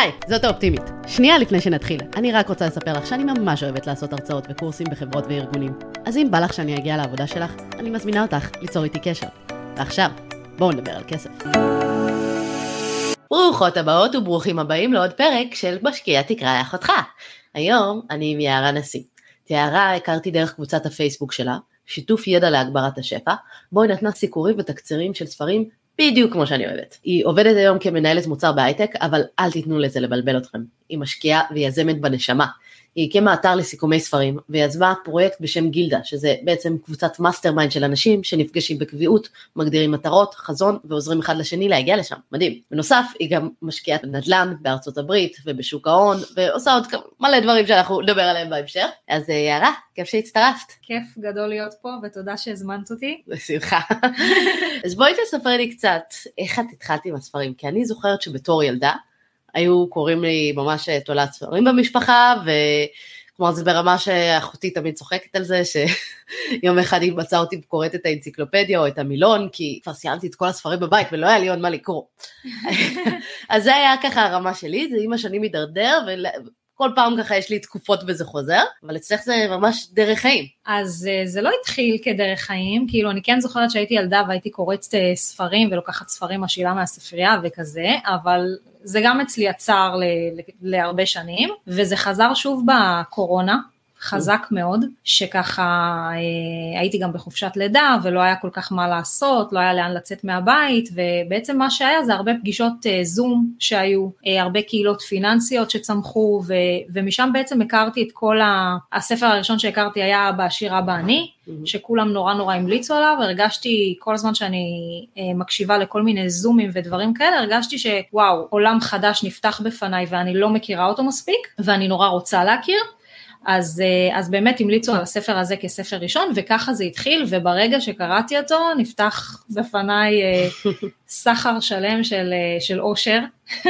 היי, זאת האופטימית. שנייה לפני שנתחיל, אני רק רוצה לספר לך שאני ממש אוהבת לעשות הרצאות וקורסים בחברות וארגונים. אז אם בא לך שאני אגיע לעבודה שלך, אני מזמינה אותך ליצור איתי קשר. ועכשיו, בואו נדבר על כסף. ברוכות הבאות וברוכים הבאים לעוד פרק של משקיע תקרא אחותך. היום אני עם יערה נשיא. את יערה הכרתי דרך קבוצת הפייסבוק שלה, שיתוף ידע להגברת השפע, בו היא נתנה סיקורים ותקצירים של ספרים בדיוק כמו שאני אוהבת. היא עובדת היום כמנהלת מוצר בהייטק, אבל אל תיתנו לזה לבלבל אתכם. היא משקיעה ויזמת בנשמה. היא הקימה אתר לסיכומי ספרים, ויזמה פרויקט בשם גילדה, שזה בעצם קבוצת mastermind של אנשים שנפגשים בקביעות, מגדירים מטרות, חזון, ועוזרים אחד לשני להגיע לשם. מדהים. בנוסף, היא גם משקיעה בנדל"ן בארצות הברית ובשוק ההון, ועושה עוד מלא דברים שאנחנו נדבר עליהם בהמשך. אז אה, יערה, כיף שהצטרפת. כיף גדול להיות פה, ותודה שהזמנת אותי. בשמחה. אז בואי תספרי לי קצת איך את התחלת עם הספרים, כי אני זוכרת שבתור ילדה, היו קוראים לי ממש תולעת ספרים במשפחה, וכלומר זה ברמה שאחותי תמיד צוחקת על זה, שיום אחד היא מצאה אותי קוראת את האנציקלופדיה או את המילון, כי כבר סיימתי את כל הספרים בבית ולא היה לי עוד מה לקרוא. אז זה היה ככה הרמה שלי, זה עם השנים הידרדר, כל פעם ככה יש לי תקופות וזה חוזר, אבל אצלך זה ממש דרך חיים. אז אה, זה לא התחיל כדרך חיים, כאילו אני כן זוכרת שהייתי ילדה והייתי קוראת אה, ספרים ולוקחת ספרים משאילה מהספרייה וכזה, אבל זה גם אצלי עצר להרבה שנים, וזה חזר שוב בקורונה, חזק מאוד, שככה אה, הייתי גם בחופשת לידה ולא היה כל כך מה לעשות, לא היה לאן לצאת מהבית ובעצם מה שהיה זה הרבה פגישות אה, זום שהיו, אה, הרבה קהילות פיננסיות שצמחו ו, ומשם בעצם הכרתי את כל ה... הספר הראשון שהכרתי היה בעשיר אבא אני, שכולם נורא נורא המליצו עליו, הרגשתי כל הזמן שאני מקשיבה לכל מיני זומים ודברים כאלה, הרגשתי שוואו, עולם חדש נפתח בפניי ואני לא מכירה אותו מספיק ואני נורא רוצה להכיר. אז, אה, אז באמת המליצו על הספר הזה כספר ראשון, וככה זה התחיל, וברגע שקראתי אותו, נפתח בפניי אה, סחר שלם של, אה, של אושר.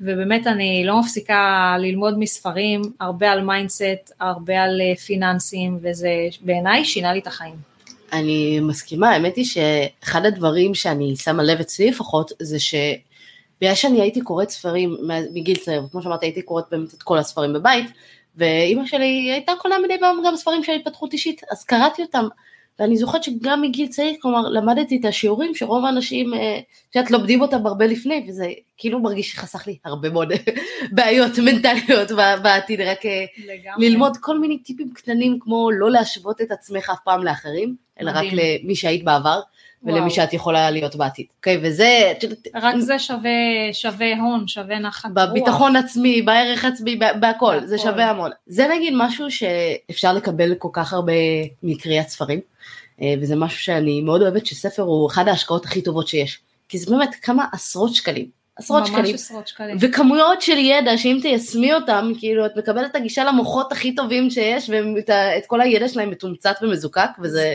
ובאמת אני לא מפסיקה ללמוד מספרים, הרבה על mindset, הרבה על פיננסים, וזה בעיניי שינה לי את החיים. אני מסכימה, האמת היא שאחד הדברים שאני שמה לב אצלי לפחות, זה ש... בגלל שאני הייתי קוראת ספרים מגיל צעיר, כמו שאמרתי הייתי קוראת באמת את כל הספרים בבית, ואימא שלי הייתה קונה מדי פעם גם ספרים של התפתחות אישית, אז קראתי אותם. ואני זוכרת שגם מגיל צעיר, כלומר, למדתי את השיעורים שרוב האנשים, אה, את יודעת, לומדים אותם הרבה לפני, וזה כאילו מרגיש שחסך לי הרבה מאוד בעיות מנטליות בעתיד, רק אה, לגמרי. ללמוד כל מיני טיפים קטנים, כמו לא להשוות את עצמך אף פעם לאחרים, אלא רק למי שהיית בעבר. ולמי שאת יכולה להיות בעתיד. אוקיי, וזה... רק זה שווה, שווה הון, שווה נחת רוח. בביטחון עצמי, בערך עצמי, בהכל, זה שווה המון. זה נגיד משהו שאפשר לקבל כל כך הרבה מקריאת ספרים, אה, וזה משהו שאני מאוד אוהבת, שספר הוא אחת ההשקעות הכי טובות שיש. כי זה באמת כמה עשרות שקלים. עשרות שקלים. ממש עשרות שקלים. וכמויות של ידע שאם תיישמי אותם, כאילו את מקבלת את הגישה למוחות הכי טובים שיש, ואת כל הידע שלהם מתומצת ומזוקק, וזה...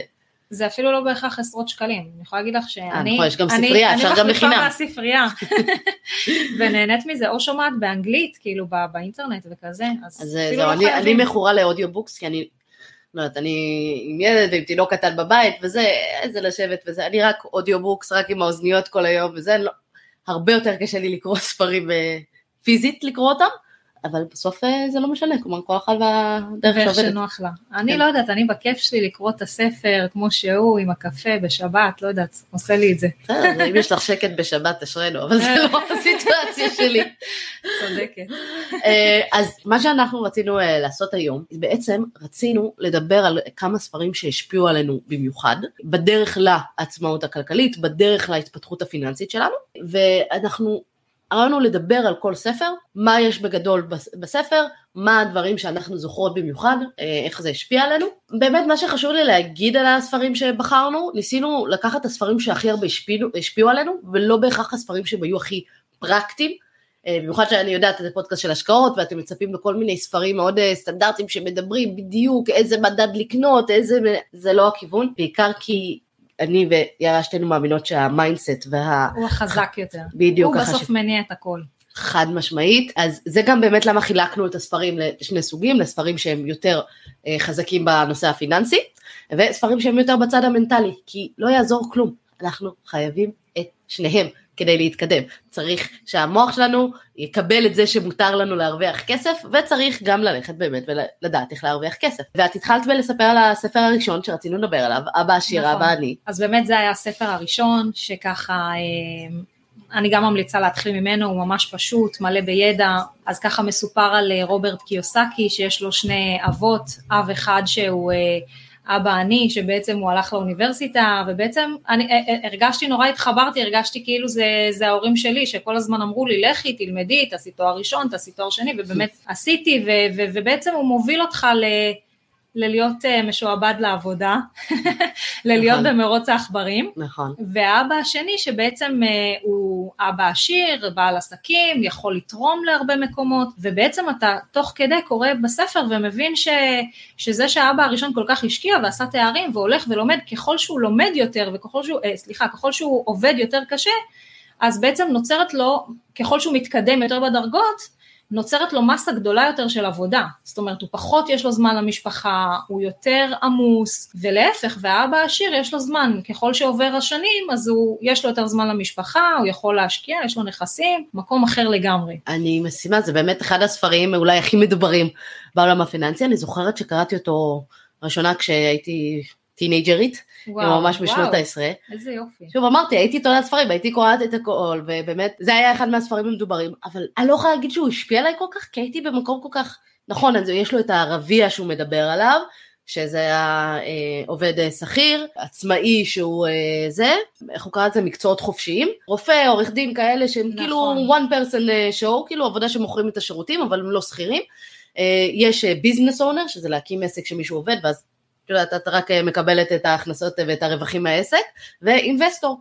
זה אפילו לא בהכרח עשרות שקלים, אני יכולה להגיד לך שאני, נכון, יש גם ספרייה, אפשר גם בחינם. אני מחליפה מהספרייה, ונהנית מזה, או שומעת באנגלית, כאילו באינטרנט וכזה, אז, אז אפילו לא חייבים. אני מכורה ל audiobooks, כי אני, לא יודעת, אני עם ילד ועם תינוק קטן בבית, וזה, איזה לשבת וזה, אני רק אודיובוקס, רק עם האוזניות כל היום, וזה, לא, הרבה יותר קשה לי לקרוא ספרים אה, פיזית לקרוא אותם, אבל בסוף אה, זה לא משנה, כלומר כל אחד והדרך שעובדת. ואיך שנוח לה. אני כן. לא יודעת, אני בכיף שלי לקרוא את הספר כמו שהוא, עם הקפה בשבת, לא יודעת, עושה לי את זה. אם יש לך שקט בשבת, תשרנו, אבל זה לא הסיטואציה שלי. צודקת. אה, אז מה שאנחנו רצינו אה, לעשות היום, בעצם רצינו לדבר על כמה ספרים שהשפיעו עלינו במיוחד, בדרך לעצמאות הכלכלית, בדרך להתפתחות הפיננסית שלנו, ואנחנו הרעיון הוא לדבר על כל ספר, מה יש בגדול בספר, מה הדברים שאנחנו זוכרות במיוחד, אה, איך זה השפיע עלינו. באמת מה שחשוב לי להגיד על הספרים שבחרנו, ניסינו לקחת את הספרים שהכי הרבה השפיעו, השפיעו עלינו, ולא בהכרח הספרים שהם היו הכי פרקטיים. אה, במיוחד שאני יודעת, זה פודקאסט של השקעות, ואתם מצפים לכל מיני ספרים מאוד אה, סטנדרטיים שמדברים בדיוק איזה מדד לקנות, איזה... זה לא הכיוון, בעיקר כי אני ויערה שתינו מאמינות שה mindset וה... הוא החזק יותר. בדיוק. הוא בסוף ש... מניע את הכל. חד משמעית, אז זה גם באמת למה חילקנו את הספרים לשני סוגים, לספרים שהם יותר אה, חזקים בנושא הפיננסי, וספרים שהם יותר בצד המנטלי, כי לא יעזור כלום, אנחנו חייבים את שניהם. כדי להתקדם. צריך שהמוח שלנו יקבל את זה שמותר לנו להרוויח כסף, וצריך גם ללכת באמת ולדעת איך להרוויח כסף. ואת התחלת בלספר על הספר הראשון שרצינו לדבר עליו, אבא עשיר, נכון. אבא אני. אז באמת זה היה הספר הראשון, שככה... אה, אני גם ממליצה להתחיל ממנו, הוא ממש פשוט, מלא בידע, אז ככה מסופר על אה, רוברט קיוסקי שיש לו שני אבות, אב אחד שהוא אה, אבא אני, שבעצם הוא הלך לאוניברסיטה, ובעצם אני הרגשתי, נורא התחברתי, הרגשתי כאילו זה, זה ההורים שלי, שכל הזמן אמרו לי, לכי, תלמדי, תעשי תואר ראשון, תעשי תואר שני, ובאמת עשיתי, ו, ו, ובעצם הוא מוביל אותך ל... ללהיות uh, משועבד לעבודה, ללהיות נכון. במרוץ העכברים. נכון. והאבא השני שבעצם uh, הוא אבא עשיר, בעל עסקים, יכול לתרום להרבה מקומות, ובעצם אתה תוך כדי קורא בספר ומבין ש, שזה שהאבא הראשון כל כך השקיע ועשה תארים והולך ולומד, ככל שהוא לומד יותר וככל שהוא, uh, סליחה, ככל שהוא עובד יותר קשה, אז בעצם נוצרת לו, ככל שהוא מתקדם יותר בדרגות, נוצרת לו מסה גדולה יותר של עבודה, זאת אומרת הוא פחות יש לו זמן למשפחה, הוא יותר עמוס, ולהפך, והאבא העשיר יש לו זמן, ככל שעובר השנים אז הוא, יש לו יותר זמן למשפחה, הוא יכול להשקיע, יש לו נכסים, מקום אחר לגמרי. אני מסכימה, זה באמת אחד הספרים אולי הכי מדוברים בעולם הפיננסי, אני זוכרת שקראתי אותו ראשונה כשהייתי טינג'רית, וואו, ממש בשנות העשרה. איזה יופי. שוב אמרתי, הייתי תולעת ספרים, הייתי קוראת את הכל, ובאמת, זה היה אחד מהספרים המדוברים, אבל אני לא יכולה להגיד שהוא השפיע עליי כל כך, כי הייתי במקום כל כך, נכון, אז יש לו את הערבייה שהוא מדבר עליו, שזה העובד אה, שכיר, עצמאי שהוא אה, זה, איך הוא קרא לזה? מקצועות חופשיים, רופא, עורך דין כאלה שהם נכון. כאילו one person אה, show, כאילו עבודה שמוכרים את השירותים אבל הם לא שכירים. יש ביזנס אונר, שזה להקים עסק שמישהו עובד ואז כאילו את רק אה, מקבלת את ההכנסות ואת הרווחים מהעסק, ואינבסטור,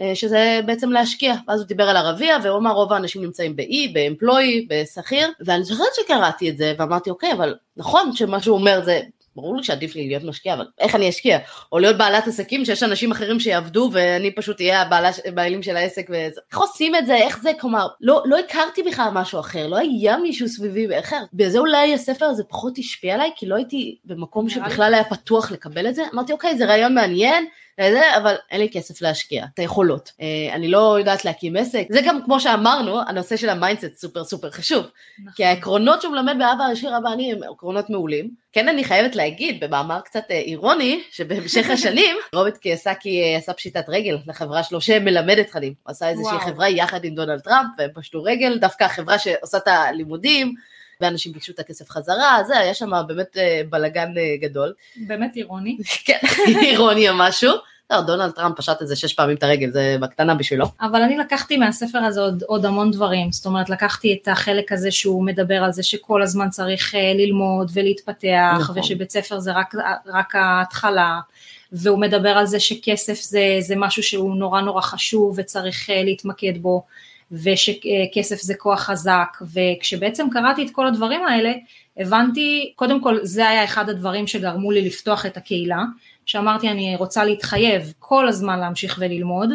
אה, שזה בעצם להשקיע. ואז הוא דיבר על ערבייה, והוא אמר רוב האנשים נמצאים באי, באמפלואי, בשכיר, ואני זוכרת שקראתי את זה, ואמרתי אוקיי, אבל נכון שמה שהוא אומר זה ברור לי שעדיף לי להיות משקיע, אבל איך אני אשקיע? או להיות בעלת עסקים שיש אנשים אחרים שיעבדו ואני פשוט אהיה הבעלים של העסק וזה. איך עושים את זה? איך זה? כלומר, לא, לא הכרתי בכלל משהו אחר, לא היה מישהו סביבי אחר. בגלל זה אולי הספר הזה פחות השפיע עליי, כי לא הייתי במקום שבכלל היה פתוח לקבל את זה. אמרתי, אוקיי, זה רעיון מעניין, וזה, אבל אין לי כסף להשקיע, את היכולות. אה, אני לא יודעת להקים עסק. זה גם כמו שאמרנו, הנושא של ה mindset סופר סופר חשוב. נכון. כי העקרונות שהוא מלמד באבא השיר אבא אני הם עקרונות מעולים. כן אני חייבת להגיד, במאמר קצת אה, אירוני, שבהמשך השנים, רוברט קיוסקי אה, עשה פשיטת רגל לחברה שלו שמלמדת תכנים. הוא עשה איזושהי וואו. חברה יחד עם דונלד טראמפ, והם פשטו רגל, דווקא החברה שעושה את הלימודים. ואנשים ביקשו את הכסף חזרה, זה, היה שם באמת בלאגן גדול. באמת אירוני. כן, אירוני או משהו. לא, דונלד טראמפ פשט איזה שש פעמים את הרגל, זה בקטנה בשבילו. אבל אני לקחתי מהספר הזה עוד, עוד המון דברים, זאת אומרת לקחתי את החלק הזה שהוא מדבר על זה שכל הזמן צריך אה, ללמוד ולהתפתח, נכון. ושבית ספר זה רק, רק ההתחלה. והוא מדבר על זה שכסף זה, זה משהו שהוא נורא נורא חשוב וצריך אה, להתמקד בו, ושכסף זה כוח חזק, וכשבעצם קראתי את כל הדברים האלה, הבנתי, קודם כל זה היה אחד הדברים שגרמו לי לפתוח את הקהילה, שאמרתי אני רוצה להתחייב כל הזמן להמשיך וללמוד,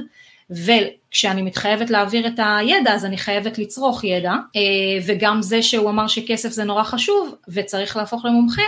וכשאני מתחייבת להעביר את הידע אז אני חייבת לצרוך ידע, אה, וגם זה שהוא אמר שכסף זה נורא חשוב וצריך להפוך למומחה,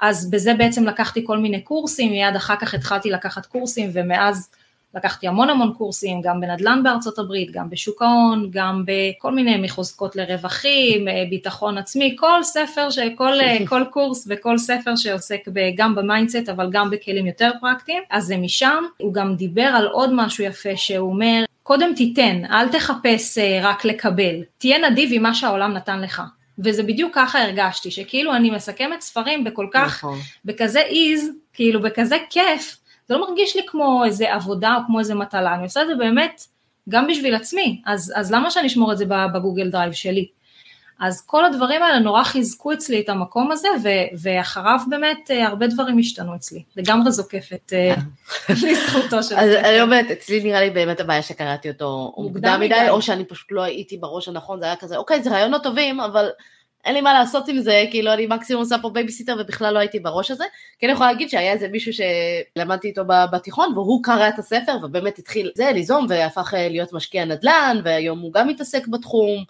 אז בזה בעצם לקחתי כל מיני קורסים, מיד אחר כך התחלתי לקחת קורסים ומאז לקחתי המון המון קורסים, גם בנדל"ן בארצות הברית, גם בשוק ההון, גם בכל מיני מחוזקות לרווחים, אה, ביטחון עצמי, כל ספר, כל, אה, כל קורס וכל ספר שעוסק גם ב mindset אבל גם בכלים יותר פרקטיים, אז זה משם. הוא גם דיבר על עוד משהו יפה שהוא אומר, קודם תיתן, אל תחפש אה, רק לקבל, תהיה נדיב עם מה שהעולם נתן לך. וזה בדיוק ככה הרגשתי, שכאילו אני מסכמת ספרים בכל כך, נכון. בכזה ease, כאילו בכזה כיף, זה לא מרגיש לי כמו איזה עבודה או כמו איזה מטלה, אני עושה את זה באמת גם בשביל עצמי, אז, אז למה שאני אשמור את זה ב Google Drive שלי? אז כל הדברים האלה נורא חיזקו אצלי את המקום הזה, ו- ואחריו באמת אה, הרבה דברים השתנו אצלי. לגמרי זוקפת אה, לזכותו של אז אני אומרת, אצלי נראה לי באמת הבעיה שקראתי אותו מוקדם מדי, או שאני פשוט לא הייתי בראש הנכון, זה היה כזה, אוקיי, זה רעיונות טובים, אבל אין לי מה לעשות עם זה, כאילו אני מקסימום עושה פה בייביסיטר ובכלל לא הייתי בראש הזה. כן יכולה להגיד שהיה איזה מישהו שלמדתי איתו בתיכון והוא קרא את הספר ובאמת התחיל זה ליזום והפך להיות משקיע נדל"ן והיום הוא גם מתעסק בתחום.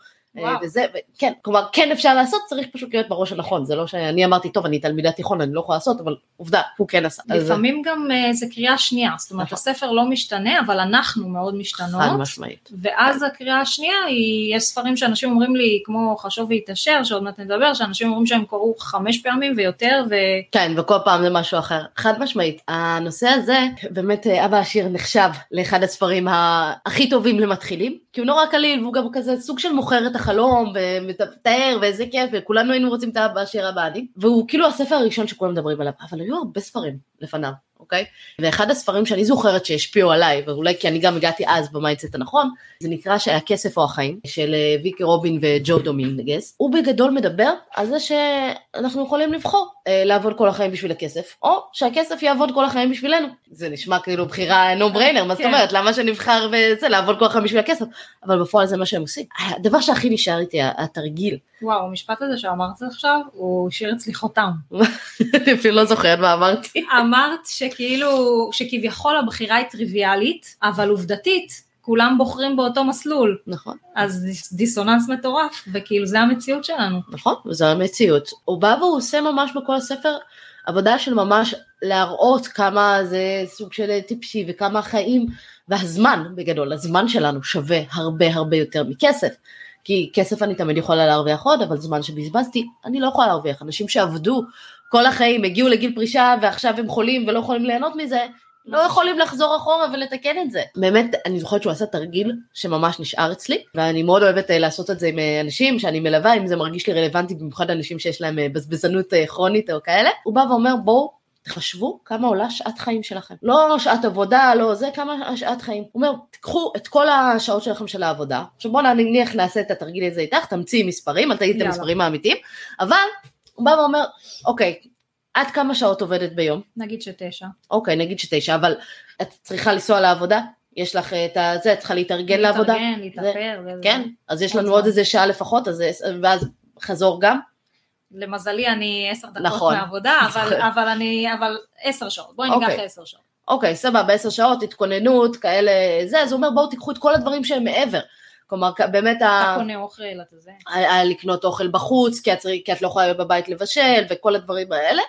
וזה, כן, כלומר כן אפשר לעשות, צריך פשוט להיות בראש הנכון, זה לא שאני אמרתי, טוב, אני תלמידת תיכון, אני לא יכולה לעשות, אבל עובדה, הוא כן עשה. אז לפעמים גם אה, זה קריאה שנייה, זאת אומרת נכון. הספר לא משתנה, אבל אנחנו מאוד חד משתנות. משמעית. ואז הקריאה השנייה היא, יש ספרים שאנשים אומרים לי, כמו חשוב והתעשר, שעוד מעט נדבר, שאנשים אומרים שהם קראו חמש פעמים ויותר, ו... כן, וכל פעם זה משהו אחר. חד משמעית. הנושא הזה, באמת אה, אבא עשיר נחשב לאחד הספרים הכי טובים למתחילים, כי הוא נורא קליל, והוא גם כזה סוג של מוכר את החלום, ומתאר, ואיזה כיף, וכולנו היינו רוצים את אבא עשיר הבאדי, והוא כאילו הספר הראשון שכולם מדברים עליו, אבל היו הרבה ספרים לפניו. אוקיי? ואחד הספרים שאני זוכרת שהשפיעו עליי, ואולי כי אני גם הגעתי אז ב mindset הנכון, זה נקרא שהכסף או החיים, של אה, ויקי רובין וג'ו דומינגס. הוא בגדול מדבר על זה שאנחנו יכולים לבחור אה, לעבוד כל החיים בשביל הכסף, או שהכסף יעבוד כל החיים בשבילנו. זה נשמע כאילו בחירה no brainer, מה זאת כן. אומרת? למה שנבחר וזה, לעבוד כל החיים בשביל הכסף? אבל בפועל זה מה שהם עושים. הדבר שהכי נשאר איתי, התרגיל, וואו, המשפט הזה שאמרת עכשיו, הוא השאיר אצלי חותם. אני אפילו לא זוכרת מה אמרתי. אמרת שכאילו, שכביכול הבחירה היא טריוויאלית, אבל עובדתית, כולם בוחרים באותו מסלול. נכון. אז דיס- דיסוננס מטורף, וכאילו זה המציאות שלנו. נכון, וזו המציאות. הוא בא והוא עושה ממש בכל הספר עבודה של ממש להראות כמה זה סוג של טיפשי וכמה החיים והזמן בגדול, הזמן שלנו שווה הרבה הרבה יותר מכסף. כי כסף אני תמיד יכולה להרוויח עוד, אבל זמן שבזבזתי, אני לא יכולה להרוויח. אנשים שעבדו כל החיים, הגיעו לגיל פרישה ועכשיו הם חולים ולא יכולים ליהנות מזה, לא יכולים לחזור אחורה ולתקן את זה. באמת, אני זוכרת שהוא עשה תרגיל שממש נשאר אצלי, ואני מאוד אוהבת אה, לעשות את זה עם אה, אנשים שאני מלווה, אם זה מרגיש לי רלוונטי, במיוחד אנשים שיש להם אה, בזבזנות כרונית או כאלה. הוא בא ואומר, בואו תחשבו כמה עולה שעת חיים שלכם. לא שעת עבודה, לא זה, כמה שעת חיים. הוא אומר, תיקחו את כל השעות שלכם של העבודה, עכשיו בואו נניח נעשה את התרגיל הזה איתך, תמציאי מספרים, אל תגיד את. המספרים האמיתיים, אבל הוא בא ואומר, אוקיי, עד כמה שעות עובדת ביום? נגיד שתשע. אוקיי, נגיד שתשע, אבל את צריכה לנסוע לעבודה? יש לך את הזה, את צריכה להתארגן לעבודה? להתארגן, זה- להתאפר. וזה. כן, אז יש עוד לנו עוד זמן. איזה שעה לפחות, אז, ואז חזור גם? למזלי אני עשר דקות נכון. מהעבודה, אבל, נכון. אבל אני, אבל עשר שעות, בואי אוקיי. ניקח עשר שעות. אוקיי, סבבה, עשר שעות, התכוננות, כאלה, זה, אז הוא אומר, בואו תיקחו את כל הדברים שהם מעבר. כלומר, באמת, אתה ה... קונה אוכל, אתה זה. לקנות אוכל בחוץ, כי את, כי את לא יכולה להיות בבית לבשל, וכל הדברים האלה.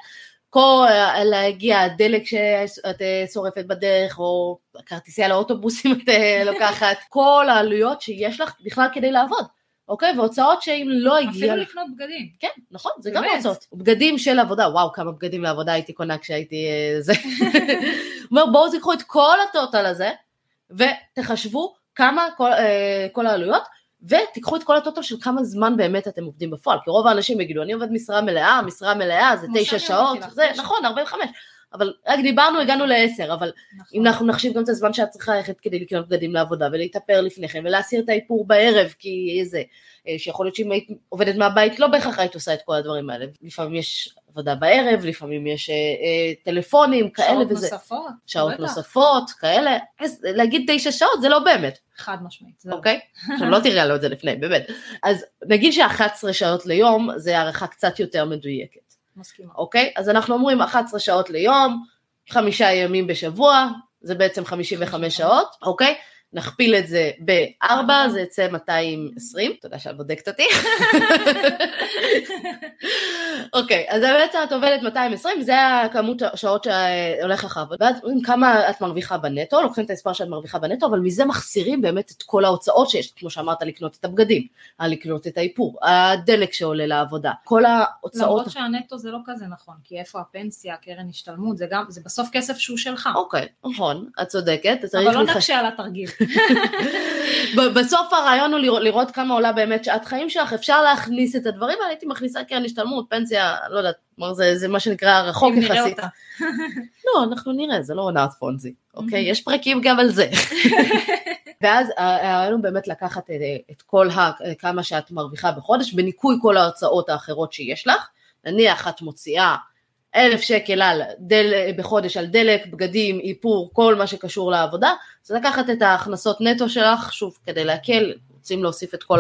כל, להגיע הדלק שאת אה, שורפת בדרך, או כרטיסייה לאוטובוס אם את אה, לוקחת, כל העלויות שיש לך בכלל כדי לעבוד, אוקיי? והוצאות שאם לא הגיע אפילו לך... לקנות בגדים. כן, נכון, זה גם באמת. הוצאות. בגדים של עבודה, וואו, כמה בגדים לעבודה הייתי קונה כשהייתי אה, זה. הוא אומר, בואו תיקחו את כל הטוטל הזה, ותחשבו כמה כל, אה, כל העלויות, ותיקחו את כל הטוטל של כמה זמן באמת אתם עובדים בפועל, כי רוב האנשים יגידו, אני עובד משרה מלאה, משרה מלאה זה תשע שעות, לך, זה תשע. נכון, 45, אבל רק דיברנו, הגענו לעשר, אבל נכון. אם אנחנו נחשיב גם את הזמן שאת צריכה ללכת כדי לקנות בגדים לעבודה ולהתאפר לפני כן ולהסיר את האיפור בערב כי זה, אה, שיכול להיות שאם היית עובדת מהבית לא בהכרח היית עושה את כל הדברים האלה, לפעמים יש עבודה בערב, לפעמים יש אה, אה, טלפונים כאלה שעות וזה, נוספות. שעות בטח. נוספות כאלה, אז להגיד תשע שעות זה לא באמת, חד משמעית. אוקיי? עכשיו לא תראה לו את זה לפני, באמת. אז נגיד ש-11 שעות ליום זה הערכה קצת יותר מדויקת. מסכימה. אוקיי? אז אנחנו אומרים 11 שעות ליום, חמישה ימים בשבוע, זה בעצם 55 שעות, אוקיי? נכפיל את זה בארבע, זה יצא 220, תודה שאת בודקת אותי. אוקיי, אז בעצם את עובדת 220, זה הכמות השעות שהולך לך לעבוד. ואז אומרים כמה את מרוויחה בנטו, לוקחים את המספר שאת מרוויחה בנטו, אבל מזה מחסירים באמת את כל ההוצאות שיש, כמו שאמרת, לקנות את הבגדים, לקנות את האיפור, הדלק שעולה לעבודה, כל ההוצאות. למרות שהנטו זה לא כזה נכון, כי איפה הפנסיה, קרן השתלמות, זה גם, זה בסוף כסף שהוא שלך. אוקיי, נכון, את צודקת, אבל לא. נקשה על התרגיל. בסוף הרעיון הוא לראות, לראות כמה עולה באמת שעת חיים שלך, אפשר להכניס את הדברים האלה, הייתי מכניסה קרן השתלמות, פנסיה, לא יודעת, כלומר זה, זה מה שנקרא רחוק יחסית. לא, אנחנו נראה, זה לא הונאת פונזי, אוקיי? יש פרקים גם על זה. ואז הרעיון הוא באמת לקחת את, את כל ה, כמה שאת מרוויחה בחודש, בניכוי כל ההוצאות האחרות שיש לך, נניח את מוציאה אלף שקל על דל, בחודש על דלק, בגדים, איפור, כל מה שקשור לעבודה, אז לקחת את ההכנסות נטו שלך, שוב, כדי להקל, רוצים להוסיף את כל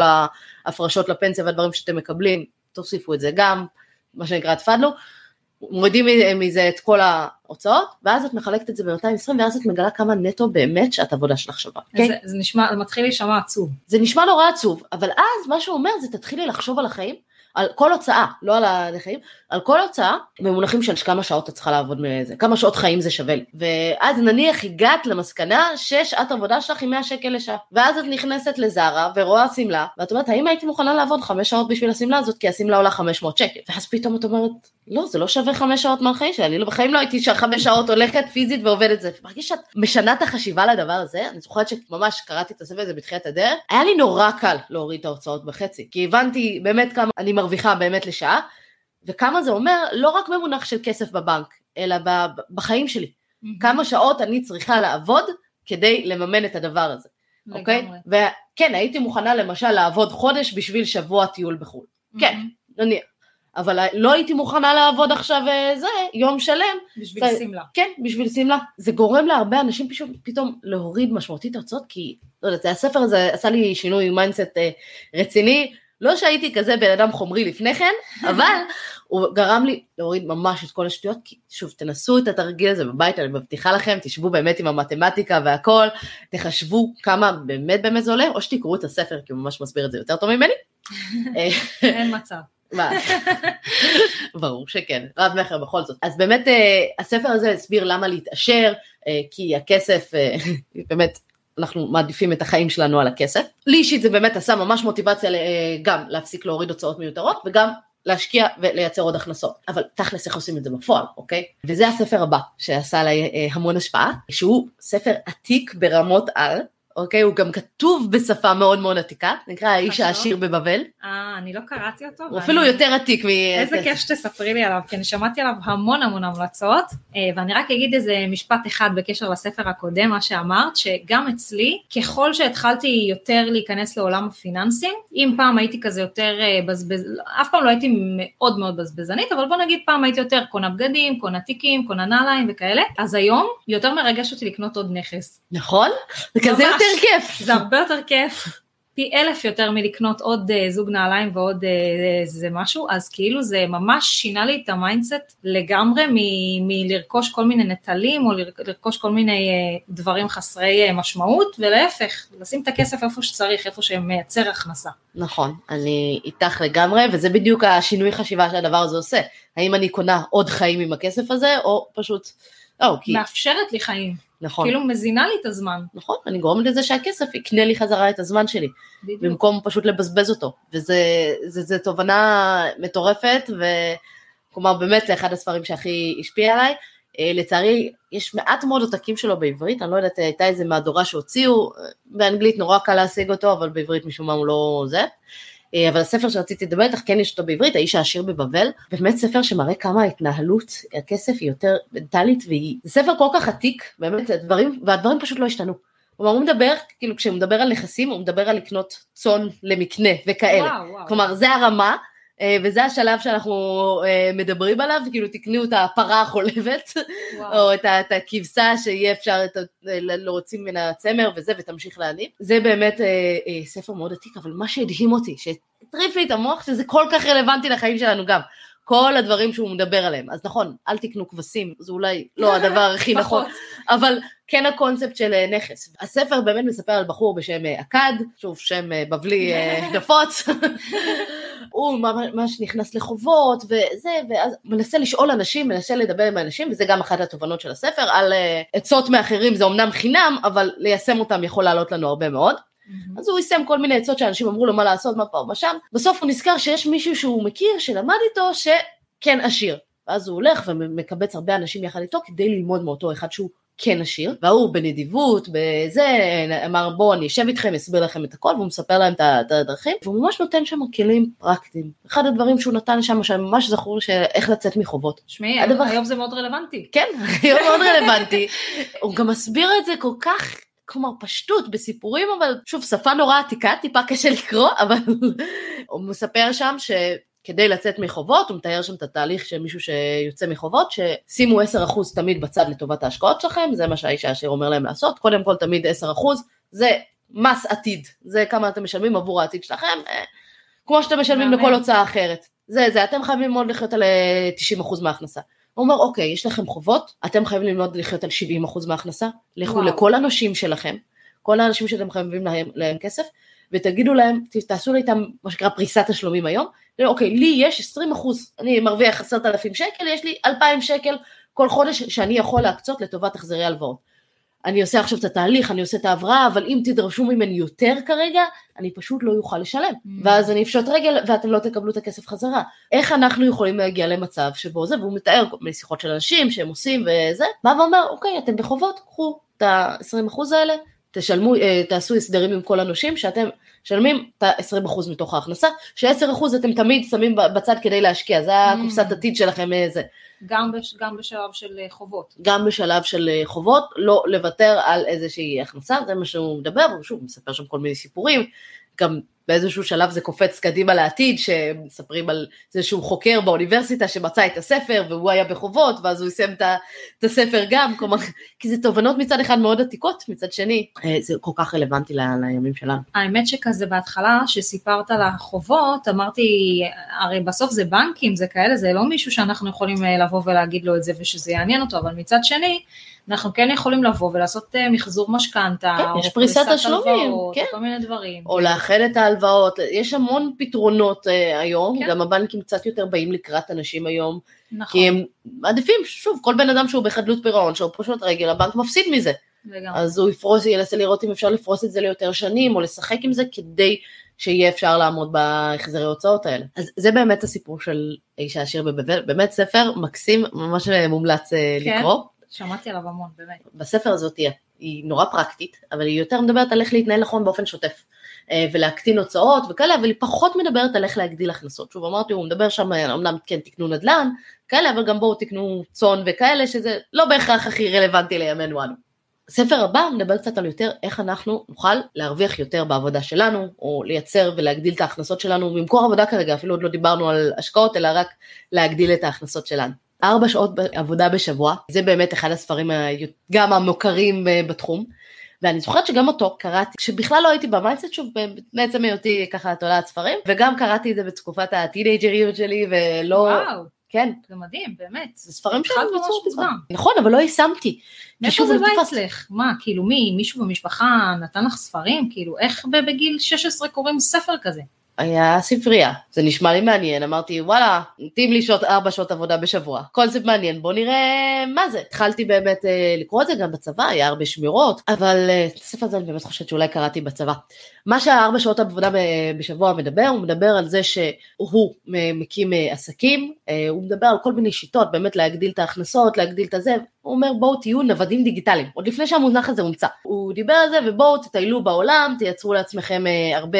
ההפרשות לפנסיה והדברים שאתם מקבלים, תוסיפו את זה גם, מה שנקרא תפדלו, מורידים מזה את כל ההוצאות, ואז את מחלקת את זה ב-220, ואז את מגלה כמה נטו באמת שאת עבודה שלך שווה. כן? זה, זה נשמע, זה מתחיל להישמע עצוב. זה נשמע נורא עצוב, אבל אז מה שהוא אומר זה תתחילי לחשוב על החיים, על כל הוצאה, לא על החיים, על כל הוצאה במונחים של כמה שעות את צריכה לעבוד מזה, כמה שעות חיים זה שווה לי. ואז נניח הגעת למסקנה ששעת עבודה שלך היא 100 שקל לשעה. ואז את נכנסת לזארה ורואה שמלה, ואת אומרת, האם הייתי מוכנה לעבוד 5 שעות בשביל השמלה הזאת, כי השמלה עולה 500 שקל. ואז פתאום את אומרת, לא, זה לא שווה 5 שעות מהחיים שלי, אני לא, בחיים לא הייתי 5 שעות הולכת פיזית ועובדת זה. מרגיש שאת משנה את החשיבה לדבר הזה, אני זוכרת שממש קראתי את הספר הזה בתחילת הדרך, היה לי נורא קל להוריד את ההוצאות בחצי, כי הבנתי באמת כמה אני מרוויחה באמת לשעה, וכמה זה אומר לא רק במונח של כסף בבנק, אלא בחיים שלי. Mm-hmm. כמה שעות אני צריכה לעבוד כדי לממן את הדבר הזה, אוקיי? וכן, הייתי מוכנה למשל לעבוד חודש בשביל שבוע טיול בחו"ל. Mm-hmm. כן, נניח. אבל לא הייתי מוכנה לעבוד עכשיו אה, זה, יום שלם. בשביל זה, שמלה. כן, בשביל שמלה. זה גורם להרבה אנשים פשוט פתאום להוריד משמעותית ההוצאות, כי, לא יודעת, הספר הזה עשה לי שינוי mindset אה, רציני, לא שהייתי כזה בן אדם חומרי לפני כן, אבל הוא גרם לי להוריד ממש את כל השטויות, כי שוב, תנסו את התרגיל הזה בבית, אני מבטיחה לכם, תשבו באמת עם המתמטיקה והכל, תחשבו כמה באמת באמת זה עולה, או שתקראו את הספר, כי הוא ממש מסביר את זה יותר טוב ממני. אין מצב. מה? ברור שכן, רב מכר בכל זאת. אז באמת אה, הספר הזה הסביר למה להתעשר, אה, כי הכסף, אה, באמת, אנחנו מעדיפים את החיים שלנו על הכסף. לי אישית זה באמת עשה ממש מוטיבציה גם להפסיק להוריד הוצאות מיותרות וגם להשקיע ולייצר עוד הכנסות. אבל תכלס איך עושים את זה בפועל, אוקיי? וזה הספר הבא שעשה עליי המון השפעה, שהוא ספר עתיק ברמות על, אוקיי? הוא גם כתוב בשפה מאוד מאוד עתיקה, נקרא האיש העשיר בבבל. אה, אני לא קראתי אותו. הוא אפילו יותר עתיק מ... איזה כיף שתספרי לי עליו, כי אני שמעתי עליו המון המון המלצות, אה, ואני רק אגיד איזה משפט אחד בקשר לספר הקודם, מה שאמרת, שגם אצלי, ככל שהתחלתי יותר להיכנס לעולם הפיננסים, אם פעם הייתי כזה יותר אה, בזבז... אף פעם לא הייתי מאוד מאוד בזבזנית, אבל בוא נגיד פעם הייתי יותר קונה בגדים, קונה תיקים, קונה נעליים וכאלה, אז היום יותר מרגש אותי לקנות עוד נכס. נכון? זה כזה יותר כיף. זה הרבה יותר כיף. פי אלף יותר מלקנות עוד uh, זוג נעליים ועוד איזה uh, משהו, אז כאילו זה ממש שינה לי את ה mindset לגמרי מלרכוש כל מיני נטל"נים או לרכוש כל מיני uh, דברים חסרי משמעות, ולהפך, לשים את הכסף איפה שצריך, איפה שמייצר הכנסה. נכון, אני איתך לגמרי, וזה בדיוק השינוי חשיבה שהדבר הזה עושה. האם אני קונה עוד חיים עם הכסף הזה, או פשוט... או, כי... מאפשרת לי חיים. נכון. כאילו מזינה לי את הזמן. נכון, אני גורמת לזה שהכסף יקנה לי חזרה את הזמן שלי. בדיוק. במקום פשוט לבזבז אותו. וזה תובנה מטורפת, וכלומר באמת זה אחד הספרים שהכי השפיע עליי. אה, לצערי, יש מעט מאוד עותקים שלו בעברית, אני לא יודעת, הייתה איזה מהדורה שהוציאו, באנגלית נורא קל להשיג אותו, אבל בעברית משום מה הוא לא זה. אה, אבל הספר שרציתי לדבר איתך כן יש אותו בעברית, האיש העשיר בבבל, באמת ספר שמראה כמה ההתנהלות, הכסף היא יותר מנטלית והיא, ספר כל כך עתיק, באמת, הדברים, והדברים פשוט לא השתנו. כלומר הוא מדבר, כאילו כשהוא מדבר על נכסים, הוא מדבר על לקנות צאן למקנה וכאלה. וואו, וואו. כלומר זה הרמה, וזה השלב שאנחנו אה, מדברים עליו, כאילו תקנו את הפרה החולבת, או את, את הכבשה שיהיה אפשר את, להוציא ממנה צמר וזה, ותמשיך להניב. זה באמת אה, ספר מאוד עתיק, אבל מה שהדהים אותי, שהטריף לי את המוח, שזה כל כך רלוונטי לחיים שלנו גם. כל הדברים שהוא מדבר עליהם. אז נכון, אל תקנו כבשים, זה אולי לא הדבר הכי נכון, אבל כן הקונספט של נכס. הספר באמת מספר על בחור בשם אכד, שוב שם בבלי נפוץ, הוא ממש נכנס לחובות וזה, ואז מנסה לשאול אנשים, מנסה לדבר עם האנשים, וזה גם אחת התובנות של הספר, על עצות מאחרים זה אמנם חינם, אבל ליישם אותם יכול לעלות לנו הרבה מאוד. Mm-hmm. אז הוא יישם כל מיני עצות שאנשים אמרו לו מה לעשות, מה פה, מה שם, בסוף הוא נזכר שיש מישהו שהוא מכיר, שלמד איתו, שכן עשיר. ואז הוא הולך ומקבץ הרבה אנשים יחד איתו כדי ללמוד מאותו אחד שהוא כן עשיר, וההוא בנדיבות, בזה, אמר בואו אני אשב איתכם, אסביר לכם את הכל, והוא מספר להם את הדרכים, והוא ממש נותן שם כלים פרקטיים. אחד הדברים שהוא נתן שם, שממש זכור, איך לצאת מחובות. שמעי, הדבר... היום זה מאוד רלוונטי. כן, היום מאוד רלוונטי. הוא גם מסביר את זה כל כך כלומר פשטות בסיפורים אבל שוב שפה נורא עתיקה טיפה קשה לקרוא אבל הוא מספר שם ש... כדי לצאת מחובות, הוא מתאר שם את התהליך של מישהו שיוצא מחובות, ששימו 10% תמיד בצד לטובת ההשקעות שלכם, זה מה שהאיש העשיר אומר להם לעשות, קודם כל תמיד 10%, זה מס עתיד, זה כמה אתם משלמים עבור העתיד שלכם, אה, כמו שאתם משלמים. לכל הוצאה אחרת. זה, זה, אתם חייבים ללמוד לחיות על אה, 90% מההכנסה. הוא אומר, אוקיי, יש לכם חובות, אתם חייבים ללמוד לחיות על 70% מההכנסה, לכו וואו. לכל הנושים שלכם, כל האנשים שאתם חייבים להם, להם כסף, ותגידו להם, תעשו לי איתם מה שנקרא פריסת תשלומים היום, אוקיי, לי יש 20 אחוז, אני מרוויח 10,000 שקל, יש לי 2,000 שקל כל חודש שאני יכול להקצות לטובת החזרי הלוואות. אני עושה עכשיו את התהליך, אני עושה את ההבראה, אבל אם תדרשו ממני יותר כרגע, אני פשוט לא אוכל לשלם. Mm. ואז אני אפשוט רגל ואתם לא תקבלו את הכסף חזרה. איך אנחנו יכולים להגיע למצב שבו זה, והוא מתאר כל מיני שיחות של אנשים שהם עושים וזה, בא ואומר, אוקיי, אתם בחובות, קחו את ה-20% האלה, תשלמו, אה, תעשו הסדרים עם כל הנושים, שאתם משלמים את ה-20% מתוך ההכנסה, ש-10% אתם תמיד שמים בצד כדי להשקיע, זה הקופסת עתיד שלכם, אה, זה. גם, בש, גם בשלב של אה, חובות. גם בשלב של אה, חובות, לא לוותר על איזושהי הכנסה, זה מה שהוא מדבר, ושוב, הוא מספר שם כל מיני סיפורים, גם באיזשהו שלב זה קופץ קדימה לעתיד, שמספרים על זה שהוא חוקר באוניברסיטה שמצא את הספר, והוא היה בחובות, ואז הוא סיים את ה- את הספר גם, כלומר, כי זה תובנות מצד אחד מאוד עתיקות, מצד שני, אה, זה כל כך רלוונטי ל- לימים שלנו. האמת שכזה בהתחלה, שסיפרת על החובות, אמרתי, הרי בסוף זה בנקים, זה כאלה, זה לא מישהו שאנחנו יכולים אה, לבוא ולהגיד לו את זה ושזה יעניין אותו, אבל מצד שני, אנחנו כן יכולים לבוא ולעשות אה, מחזור משכנתה, כן, או יש פריסת תשלומים, הלוואות, כן. כל מיני דברים. או לאחד את ההלוואות, יש המון פתרונות אה, היום, כן. גם הבנקים קצת יותר באים לקראת אנשים היום, נכון, כי הם מעדיפים, שוב, כל בן אדם שהוא בחדלות פירעון, שהוא פשוט רגל, הבנק מפסיד מזה. לגמרי. אז הוא יפרוס, ינסה לראות אם אפשר לפרוס את זה ליותר שנים, או לשחק עם זה כדי שיהיה אפשר לעמוד בהחזרי ההוצאות האלה. אז זה באמת הסיפור של האיש העשיר בבבל, באמת ספר מקסים, ממש מומלץ אה, כן. לקרוא. שמעתי עליו המון, באמת. בספר הזאת היא, היא נורא פרקטית, אבל היא יותר מדברת על איך להתנהל נכון באופן שוטף. אה, ולהקטין הוצאות וכאלה, אבל היא פחות מדברת על איך להגדיל הכנסות. שוב אמרתי, הוא מדבר שם, אה, אמנם כן תקנו נדל"ן, כאלה, אבל גם בואו תקנו צאן וכאלה, שזה לא בהכרח הכי רלוונטי לימינו אנו. הספר הבא מדבר קצת על יותר איך אנחנו נוכל להרוויח יותר בעבודה שלנו, או לייצר ולהגדיל את ההכנסות שלנו, במקור עבודה כרגע, אפילו עוד לא דיברנו על השקעות, אלא רק להגדיל את ההכנסות שלנו. ארבע שעות עבודה בשבוע, זה באמת אחד הספרים גם המוכרים אה, בתחום. ואני זוכרת שגם אותו קראתי, כשבכלל לא הייתי ב mindset שוב, בעצם היותי ככה תולעת ספרים, וגם קראתי את זה בתקופת הטינאייג'ריות שלי, ולא, וואו, כן, זה מדהים, באמת. זה ספרים ממש יצאו מוקדם. נכון, אבל לא יישמתי. מאיפה זה בא. אצלך? מה, כאילו מי, מישהו במשפחה נתן לך ספרים? כאילו, איך בגיל 16 קוראים ספר כזה? היה ספרייה, זה נשמע לי מעניין, אמרתי וואלה, נתאים לי שעות, ארבע שעות עבודה בשבוע, קונספט מעניין, בוא נראה מה זה. התחלתי באמת אה, לקרוא את זה גם בצבא, היה הרבה שמירות, אבל אה, את הספר הזה אני באמת חושבת שאולי קראתי בצבא. מה שהארבע שעות עבודה בשבוע מדבר, הוא מדבר על זה שהוא מקים אה, עסקים, אה, הוא מדבר על כל מיני שיטות, באמת להגדיל את ההכנסות, להגדיל את הזה, הוא אומר בואו תהיו נוודים דיגיטליים, עוד לפני שהמונח הזה הומצא. הוא דיבר על זה ובואו תטיילו בעולם, תייצרו לעצמכם אה, הרבה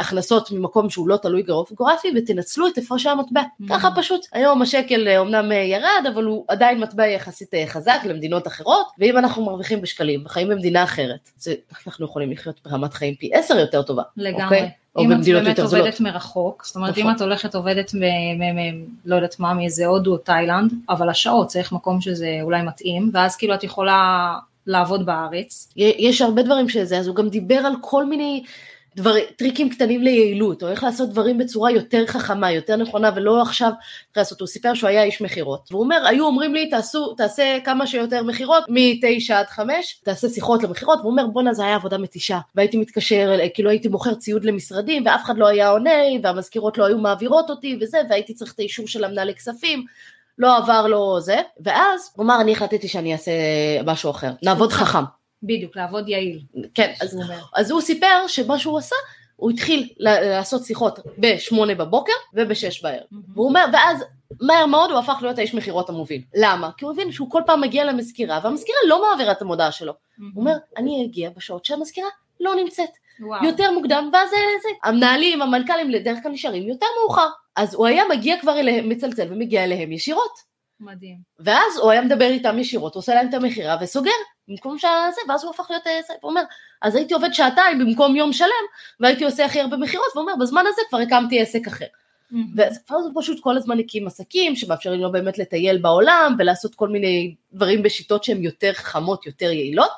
הכנסות ממקום שהוא לא תלוי גיאוגרפי ותנצלו את הפרשי המטבע. Mm. ככה פשוט. היום השקל אומנם ירד, אבל הוא עדיין מטבע יחסית חזק למדינות אחרות, ואם אנחנו מרוויחים בשקלים וחיים במדינה אחרת, זה, אנחנו יכולים לחיות ברמת חיים פי עשר יותר טובה. לגמרי. אוקיי? או אם את באמת זולות. עובדת מרחוק, זאת אומרת נכון. אם את הולכת עובדת מ... מ- מ- לא יודעת מה, מאיזה הודו או תאילנד, אבל השעות צריך מקום שזה אולי מתאים, ואז כאילו את יכולה לעבוד בארץ. יש הרבה דברים שזה, אז הוא גם דיבר על כל מיני דבר, טריקים קטנים ליעילות, או איך לעשות דברים בצורה יותר חכמה, יותר נכונה, ולא עכשיו לעשות. הוא סיפר שהוא היה איש מכירות, והוא אומר, היו אומרים לי, תעשו, תעשה כמה שיותר מכירות, מ-9 עד 5, תעשה שיחות למכירות, והוא אומר, בואנה, זה היה עבודה מתישה, והייתי מתקשר, כאילו הייתי מוכר ציוד למשרדים, ואף אחד לא היה עונה, והמזכירות לא היו מעבירות אותי, וזה, והייתי צריך את האישור של המנהלי כספים. לא עבר לו זה, ואז הוא אמר אני החלטתי שאני אעשה משהו אחר, נעבוד חכם. בדיוק, לעבוד יעיל. כן, אז. אז הוא סיפר שמה שהוא עשה, הוא התחיל לעשות שיחות ב-8 בבוקר וב-6 בערב. והוא אומר, ואז מהר מאוד הוא הפך להיות האיש מכירות המוביל. למה? כי הוא הבין שהוא כל פעם מגיע למזכירה, והמזכירה לא מעבירה את המודעה שלו. הוא אומר, אני אגיע בשעות שהמזכירה לא נמצאת. וואו. יותר מוקדם, ואז זה, זה. המנהלים, המנכ"לים, בדרך כלל נשארים יותר מאוחר. אז הוא היה מגיע כבר אליהם, מצלצל ומגיע אליהם ישירות. מדהים. ואז הוא היה מדבר איתם ישירות, עושה להם את המכירה וסוגר, במקום שזה, ואז הוא הפך להיות אה, הוא אומר, אז הייתי עובד שעתיים במקום יום שלם, והייתי עושה הכי הרבה מכירות, והוא אומר, בזמן הזה כבר הקמתי עסק אחר. ואז הוא פשוט כל הזמן הקים עסקים שמאפשרים לו באמת לטייל בעולם ולעשות כל מיני דברים בשיטות שהן יותר חכמות, יותר יעילות.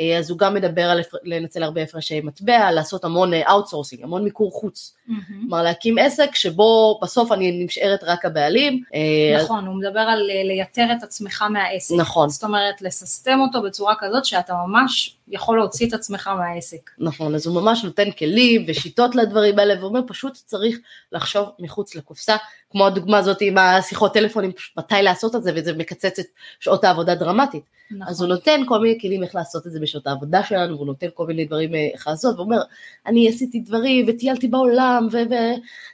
אה, אז הוא גם מדבר על לנצל הרבה הפרשי מטבע, לעשות המון outsourcing, המון מיקור חוץ. כלומר להקים עסק שבו בסוף אני נשארת רק הבעלים. אה, נכון, הוא מדבר על אה, לייתר את עצמך מהעסק. נכון. זאת אומרת, לססטם אותו בצורה כזאת שאתה ממש יכול להוציא את עצמך מהעסק. נכון, אז הוא ממש נותן כלים ושיטות לדברים האלה, ואומר פשוט צריך לחשוב מחוץ לקופסה, כמו הדוגמה הזאת עם השיחות טלפונים, מתי לעשות את זה, וזה מקצץ את שעות העבודה דרמטית. נכון. אז הוא נותן כל מיני כלים איך לעשות את זה בשעות העבודה שלנו, והוא נותן כל מיני דברים אה, איך לעשות, והוא אומר, אני עשיתי דברים וטיילתי בעולם,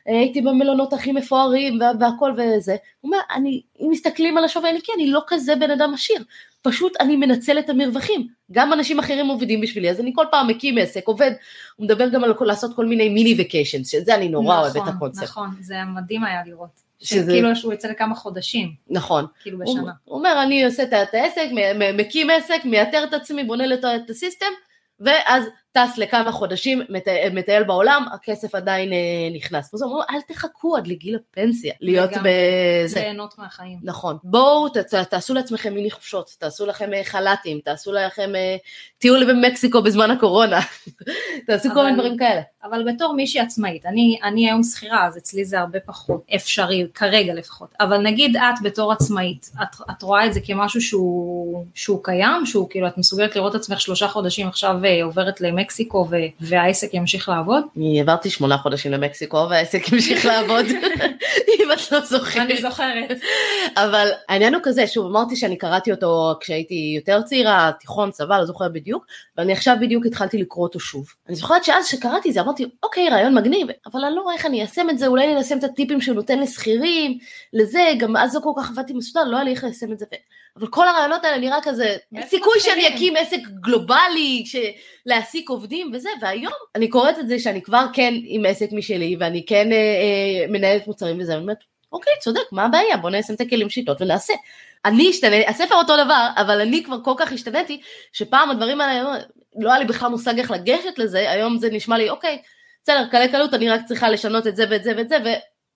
והייתי במלונות הכי מפוארים, וה- והכל וזה. הוא אומר, אני, אם מסתכלים על השווי הנקי, אני לא כזה בן אדם עשיר. פשוט אני מנצל את המרווחים. גם אנשים אחרים עובדים בשבילי, אז אני כל פעם מקים עסק, עובד. הוא מדבר גם על לעשות כל מיני מיני וקיישנס, שזה אני נורא אוהב את הקונספט. נכון, זה מדהים היה לראות. שזה- שכאילו שהוא יוצא לכמה חודשים, נכון. כאילו הוא בשנה. הוא אומר, אני עושה את העסק, מקים עסק, מייתר את עצמי, בונה את הסיסטם, ואז טס לכמה חודשים, מטייל, מטייל בעולם, הכסף עדיין אה, נכנס. אז אומר, אל תחכו עד לגיל הפנסיה, להיות. בזה. ליהנות מהחיים. נכון. בואו ת, ת, תעשו לעצמכם מיני חופשות, תעשו לכם אה, חל"תים, תעשו לכם אה, טיול במקסיקו בזמן הקורונה, תעשו כל אבל- מיני דברים כאלה. אבל בתור מישהי עצמאית, אני, אני היום שכירה, אז אצלי זה הרבה פחות אפשרי, כרגע לפחות. אבל נגיד את בתור עצמאית, את, את רואה את זה כמשהו שהוא, שהוא קיים, שהוא כאילו, את מסוגלת לראות את עצמך שלושה חודשים עכשיו אה, עוברת למקסיקו ו, והעסק ימשיך לעבוד? אני העברתי שמונה חודשים למקסיקו והעסק המשיך לעבוד, אם את לא זוכרת. אני זוכרת. אבל העניין הוא כזה, שוב אמרתי שאני קראתי אותו כשהייתי יותר צעירה, תיכון, צבא, לא זוכרת בדיוק, ואני עכשיו בדיוק התחלתי לקרוא אותו שוב. אני זוכרת שאז שקראתי את זה אמרתי, אוקיי, רעיון מגניב, אבל אני לא רואה איך אני איישם את זה, אולי אני איישם את הטיפים שהוא נותן לשכירים, לזה, גם אז לא כל כך עבדתי מסודר, לא היה לי איך ליישם את זה. אבל כל הרעיונות האלה נראה כזה, סיכוי שאני? אקים עסק גלובלי. להעסיק עובדים וזה, והיום אני קוראת את זה שאני כבר כן עם עסק משלי, ואני כן אה, אה, מנהלת מוצרים וזה, ואני אומרת, אוקיי, צודק, מה הבעיה? בוא ניישם את הכלים שיטות ונעשה. אני אשתנה, הספר אותו דבר, אבל אני כבר כל כך השתניתי, שפעם הדברים האלה, לא היה לי בכלל מושג איך לגשת לזה, היום זה נשמע לי, אוקיי, בסדר, קלי קלות, אני רק צריכה לשנות את זה ואת זה ואת זה,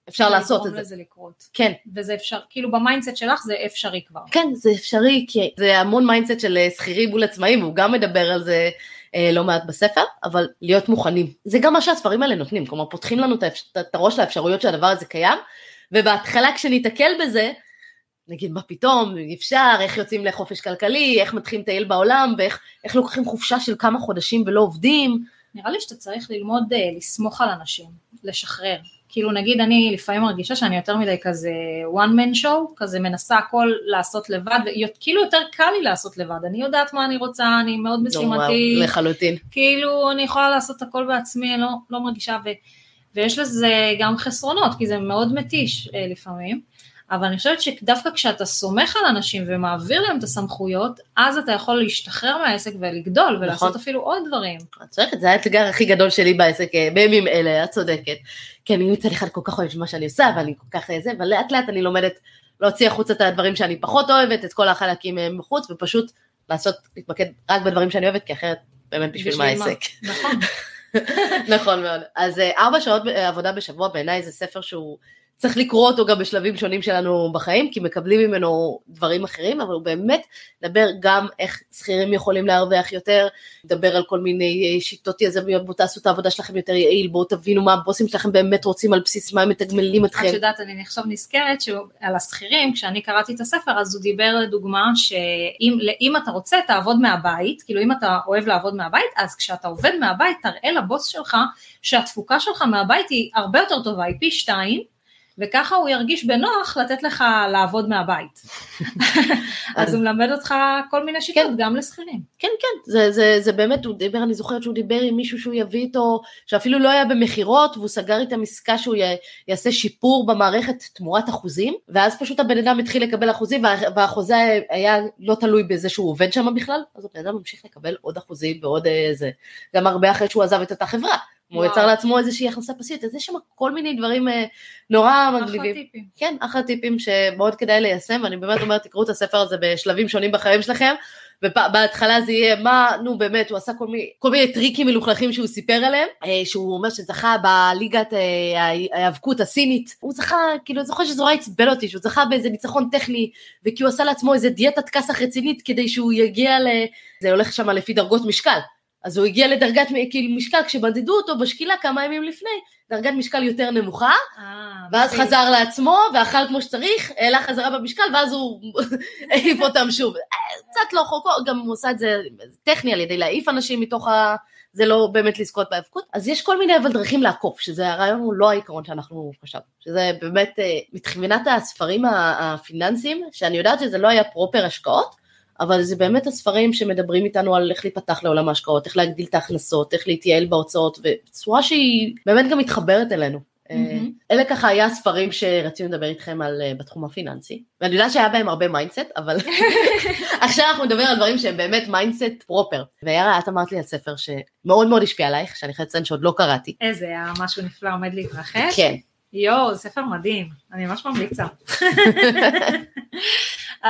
ואפשר לעשות את זה. לזה לקרות. כן, וזה אפשר, כאילו ב mindset שלך זה אפשרי כבר. כן, זה אפשרי, כי זה המון mindset של אה, שכירים מול עצמאים, והוא גם מדבר על זה אה, לא מעט בספר, אבל להיות מוכנים. זה גם מה שהספרים האלה נותנים, כלומר פותחים לנו את הראש לאפשרויות שהדבר הזה קיים, ובהתחלה כשניתקל בזה, נגיד מה פתאום, אפשר, איך יוצאים לחופש כלכלי, איך מתחילים לטייל בעולם, ואיך איך לוקחים חופשה של כמה חודשים ולא עובדים. נראה לי שאתה צריך ללמוד אה, לסמוך על אנשים, לשחרר. כאילו נגיד אני לפעמים מרגישה שאני יותר מדי כזה one man show, כזה מנסה הכל לעשות לבד, וכאילו יותר קל לי לעשות לבד, אני יודעת מה אני רוצה, אני מאוד משימתית, לחלוטין. כאילו אני יכולה לעשות הכל בעצמי, לא, לא מרגישה, ו, ויש לזה גם חסרונות, כי זה מאוד מתיש אה, לפעמים, אבל אני חושבת שדווקא כשאתה סומך על אנשים ומעביר להם את הסמכויות, אז אתה יכול להשתחרר מהעסק ולגדול, ולעשות נכון. אפילו עוד דברים. את צודקת, זה האתגר הכי גדול שלי בעסק אה, בימים אלה, את צודקת. כי אני מצד אחד כל כך אוהבת מה שאני עושה, ואני כל כך אה, זה, אבל לאט לאט אני לומדת להוציא החוצה את הדברים שאני פחות אוהבת, את כל החלקים אה, מחוץ, ופשוט לעשות, להתמקד רק בדברים שאני אוהבת, כי אחרת באמת בשביל מה העסק. נכון. נכון מאוד. אז ארבע שעות עבודה בשבוע בעיניי זה ספר שהוא, צריך לקרוא אותו גם בשלבים שונים שלנו בחיים, כי מקבלים ממנו דברים אחרים, אבל הוא באמת מדבר גם איך שכירים יכולים להרוויח יותר, מדבר על כל מיני אה, שיטות יזמיות, בואו תעשו את העבודה שלכם יותר יעיל, בואו תבינו מה הבוסים שלכם באמת רוצים, על בסיס מה הם מתגמלים את אתכם. יודעת, אני עכשיו נזכרת שעל השכירים, כשאני קראתי את הספר, אז הוא דיבר לדוגמה שאם אם אתה רוצה, תעבוד מהבית, כאילו אם אתה אוהב לעבוד מהבית, אז כשאתה עובד מהבית, תראה לבוס שלך שהתפוקה שלך מהבית היא הרבה יותר טובה, היא פי שתיים, וככה הוא ירגיש בנוח לתת לך לעבוד מהבית. אז הוא מלמד אותך כל מיני שיטות, כן. גם לשכירים. כן, כן, זה, זה, זה באמת, הוא דיבר, אני זוכרת שהוא דיבר עם מישהו שהוא יביא איתו, שאפילו לא היה במכירות, והוא סגר איתם עסקה שהוא י, יעשה שיפור במערכת תמורת אחוזים, ואז פשוט הבן אדם התחיל לקבל אחוזים, וה, והחוזה היה לא תלוי בזה שהוא עובד שם בכלל, אז הבן אדם ממשיך לקבל עוד אחוזים ועוד אה, זה, גם הרבה אחרי שהוא עזב את אותה חברה. הוא. יצר לעצמו איזושהי הכנסה פסיבית, אז יש שם כל מיני דברים אה, נורא אחלה מגניבים. טיפים. כן, אחלה טיפים שמאוד כדאי ליישם, ואני באמת אומרת, תקראו את הספר הזה בשלבים שונים בחיים שלכם, ובהתחלה זה יהיה מה, נו באמת, הוא עשה כל מיני, כל מיני טריקים מלוכלכים שהוא סיפר עליהם, אה, שהוא אומר שזכה בליגת אה, ההיאבקות הסינית, הוא זכה, כאילו, אני זוכר שזה נורא עצבן אותי, שהוא זכה באיזה ניצחון טכני, וכי הוא עשה לעצמו איזה דיאטת כסח רצינית כדי שהוא יגיע ל... זה הולך שם לפי דרגות משקל. אז הוא הגיע לדרגת כאילו משקל כשמדדו אותו בשקילה כמה ימים לפני, דרגת משקל יותר נמוכה, 아, אה, ואז בסדר. חזר לעצמו ואכל כמו שצריך, העלה חזרה במשקל ואז הוא העיף אותם שוב. קצת לא חוקו, גם הוא עושה את זה טכני על ידי להעיף אנשים מתוך ה... זה לא באמת לזכות בהאבקות. אז יש כל מיני אבל דרכים לעקוף, שזה הרעיון הוא לא העיקרון שאנחנו חשבנו, שזה באמת אה, מבחינת הספרים הפיננסיים, שאני יודעת שזה לא היה proper השקעות, אבל זה באמת הספרים שמדברים איתנו על איך להיפתח לעולם ההשקעות, איך להגדיל את ההכנסות, איך להתייעל בהוצאות, ובצורה שהיא באמת גם מתחברת אלינו. Mm-hmm. אלה ככה היה הספרים שרצינו לדבר איתכם על אה, בתחום הפיננסי, ואני יודעת שהיה בהם הרבה mindset, אבל עכשיו אנחנו נדבר על דברים שהם באמת mindset proper. ויערה, את אמרת לי על ספר שמאוד מאוד השפיע עלייך, שאני חייבת לציין שעוד לא קראתי. איזה, היה משהו נפלא עומד להתרחש? כן. יואו, ספר מדהים, אני ממש ממליצה.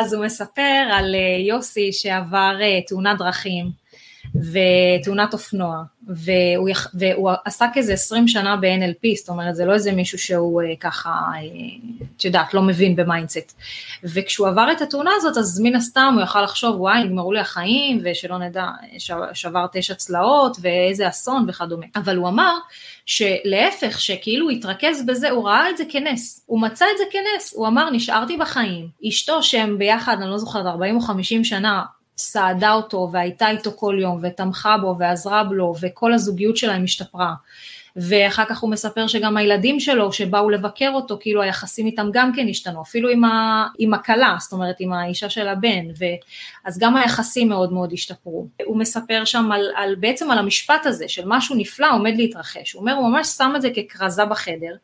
אז הוא מספר על אה, יוסי שעבר אה, תאונת דרכים ותאונת אופנוע, והוא, יח... והוא עסק איזה 20 שנה ב-NLP, זאת אומרת זה לא איזה מישהו שהוא אה, ככה, את יודעת, לא מבין ב mindset. וכשהוא עבר את התאונה הזאת, אז מן הסתם הוא יכל לחשוב, וואי, נגמרו לי החיים, ושלא נדע, שבר תשע צלעות, ואיזה אסון וכדומה. אבל הוא אמר, שלהפך, שכאילו הוא התרכז בזה, הוא ראה את זה כנס, הוא מצא את זה כנס, הוא אמר נשארתי בחיים, אשתו שהם ביחד, אני לא זוכרת, 40 או 50 שנה, סעדה אותו והייתה איתו כל יום ותמכה בו ועזרה לו וכל הזוגיות שלהם השתפרה. ואחר כך הוא מספר שגם הילדים שלו שבאו לבקר אותו, כאילו היחסים איתם גם כן השתנו, אפילו עם, ה, עם הכלה, זאת אומרת עם האישה של הבן, ו, אז גם היחסים מאוד מאוד השתפרו. הוא מספר שם על, על, בעצם על המשפט הזה של משהו נפלא עומד להתרחש, הוא אומר, הוא ממש שם את זה ככרזה בחדר,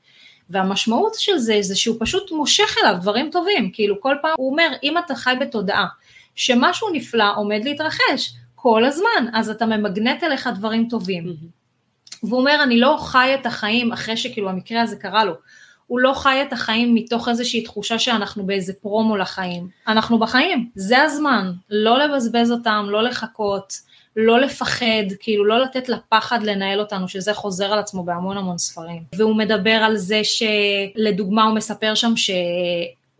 והמשמעות של זה זה שהוא פשוט מושך אליו דברים טובים, כאילו כל פעם הוא אומר, אם אתה חי בתודעה שמשהו נפלא עומד להתרחש כל הזמן, אז אתה ממגנט אליך דברים טובים. Mm-hmm. והוא אומר, אני לא חי את החיים אחרי שכאילו המקרה הזה קרה לו. הוא לא חי את החיים מתוך איזושהי תחושה שאנחנו באיזה פרומו לחיים. אנחנו בחיים, זה הזמן, לא לבזבז אותם, לא לחכות, לא לפחד, כאילו לא לתת לפחד לנהל אותנו, שזה חוזר על עצמו בהמון המון ספרים. והוא מדבר על זה שלדוגמה הוא מספר שם ש...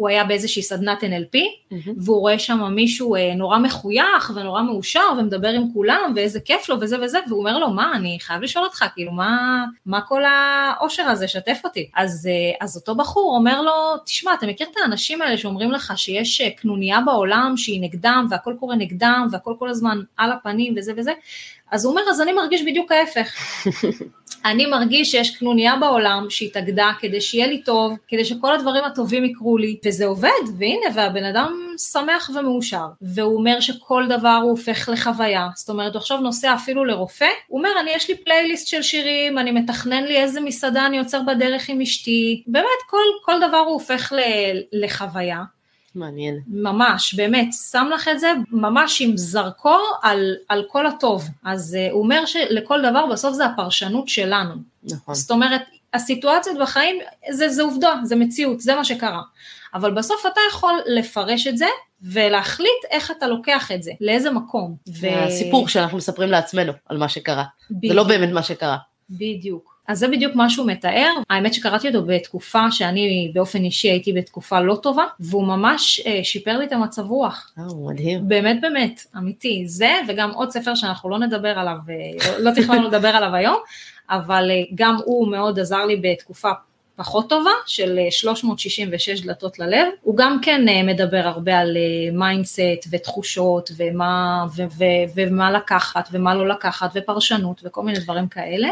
הוא היה באיזושהי סדנת NLP, mm-hmm. והוא רואה שם מישהו אה, נורא מחוייך ונורא מאושר ומדבר עם כולם ואיזה כיף לו וזה וזה, והוא אומר לו, מה, אני חייב לשאול אותך, כאילו, מה, מה כל האושר הזה, שתף אותי. אז, אה, אז אותו בחור אומר לו, תשמע, אתה מכיר את האנשים האלה שאומרים לך שיש אה, קנוניה בעולם שהיא נגדם והכל קורה נגדם והכל כל הזמן על הפנים וזה וזה? אז הוא אומר, אז אני מרגיש בדיוק ההפך. אני מרגיש שיש קנוניה בעולם שהתאגדה כדי שיהיה לי טוב, כדי שכל הדברים הטובים יקרו לי, וזה עובד, והנה, והבן אדם שמח ומאושר. והוא אומר שכל דבר הוא הופך לחוויה, זאת אומרת, הוא עכשיו נוסע אפילו לרופא, הוא אומר, אני יש לי פלייליסט של שירים, אני מתכנן לי איזה מסעדה אני יוצר בדרך עם אשתי, באמת, כל, כל דבר הוא הופך ל, לחוויה. מעניין. ממש, באמת, שם לך את זה ממש עם זרקור על, על כל הטוב. אז uh, הוא אומר שלכל דבר בסוף זה הפרשנות שלנו. נכון. זאת אומרת, הסיטואציות בחיים זה, זה עובדה, זה מציאות, זה מה שקרה. אבל בסוף אתה יכול לפרש את זה ולהחליט איך אתה לוקח את זה, לאיזה מקום. ו... הסיפור שאנחנו מספרים לעצמנו על מה שקרה. בדיוק. זה לא באמת מה שקרה. בדיוק. אז זה בדיוק מה שהוא מתאר, האמת שקראתי אותו בתקופה שאני באופן אישי הייתי בתקופה לא טובה, והוא ממש אה, שיפר לי את המצב רוח. אה, מדהים. באמת באמת, אמיתי. זה וגם עוד ספר שאנחנו לא נדבר עליו, אה, לא תכננו לדבר עליו היום, אבל אה, גם הוא מאוד עזר לי בתקופה פחות טובה של 366 דלתות ללב, הוא גם כן מדבר הרבה על mindset ותחושות ומה, ו, ו, ומה לקחת ומה לא לקחת ופרשנות וכל מיני דברים כאלה.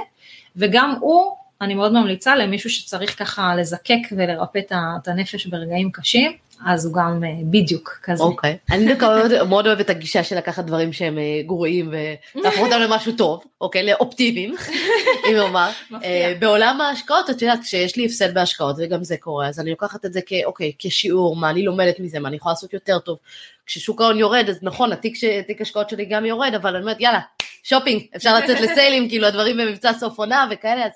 וגם הוא, אני מאוד ממליצה למישהו שצריך ככה לזקק ולרפא את הנפש ברגעים קשים, אז הוא גם אה, בדיוק כזה. אוקיי. Okay. אני מאוד, מאוד אוהבת את הגישה של לקחת דברים שהם אה, גרועים ולהפוך אותם למשהו טוב, אוקיי? לאופטיביים, אם אומר. אה, בעולם ההשקעות, את יודעת, כשיש לי הפסד בהשקעות, וגם זה קורה, אז אני לוקחת את זה כאוקיי, כשיעור, מה אני לומדת מזה, מה אני יכולה לעשות יותר טוב. כששוק ההון יורד, אז נכון, התיק השקעות שלי גם יורד, אבל אני אומרת, יאללה, שופינג, אפשר לצאת לסיילים, כאילו הדברים במבצע סוף עונה וכאלה, אז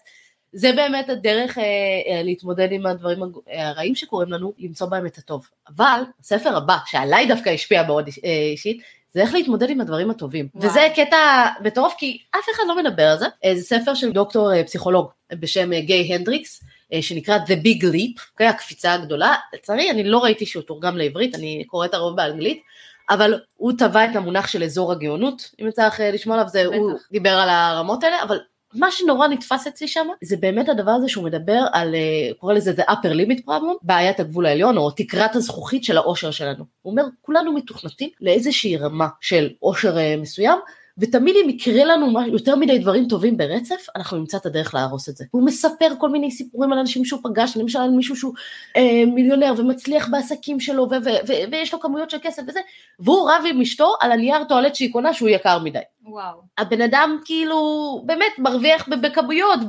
זה באמת הדרך אה, אה, להתמודד עם הדברים הרעים שקורים לנו, למצוא בהם את הטוב. אבל הספר הבא, שעליי דווקא השפיע מאוד אה, אישית, זה איך להתמודד עם הדברים הטובים. וואו. וזה קטע מטורף, כי אף אחד לא מדבר על זה. אה, זה ספר של דוקטור אה, פסיכולוג בשם אה, גיי הנדריקס, אה, שנקרא The Big Leap, אוקיי, הקפיצה הגדולה. לצערי, אני לא ראיתי שהוא תורגם לעברית, אני קוראת הרוב באנגלית. אבל הוא טבע את המונח של אזור הגאונות, אם יצא לך אה, לשמוע עליו, זה. הוא דיבר על הרמות האלה, אבל מה שנורא נתפס אצלי שם, זה באמת הדבר הזה שהוא מדבר על, אה, הוא קורא לזה The Upper Limit Problem, בעיית הגבול העליון, או תקרת הזכוכית של האושר שלנו. הוא אומר, כולנו מתוכנתים לאיזושהי רמה של אושר אה, מסוים, ותמיד אם יקרה לנו יותר מדי דברים טובים ברצף, אנחנו נמצא את הדרך להרוס את זה. הוא מספר כל מיני סיפורים על אנשים שהוא פגש, למשל על מישהו שהוא אה, מיליונר ומצליח בעסקים שלו, ויש לו כמויות של כסף וזה, והוא רב עם אשתו על הנייר טואלט שהיא קונה שהוא יקר מדי. וואו. הבן אדם כאילו באמת מרוויח בכמויות,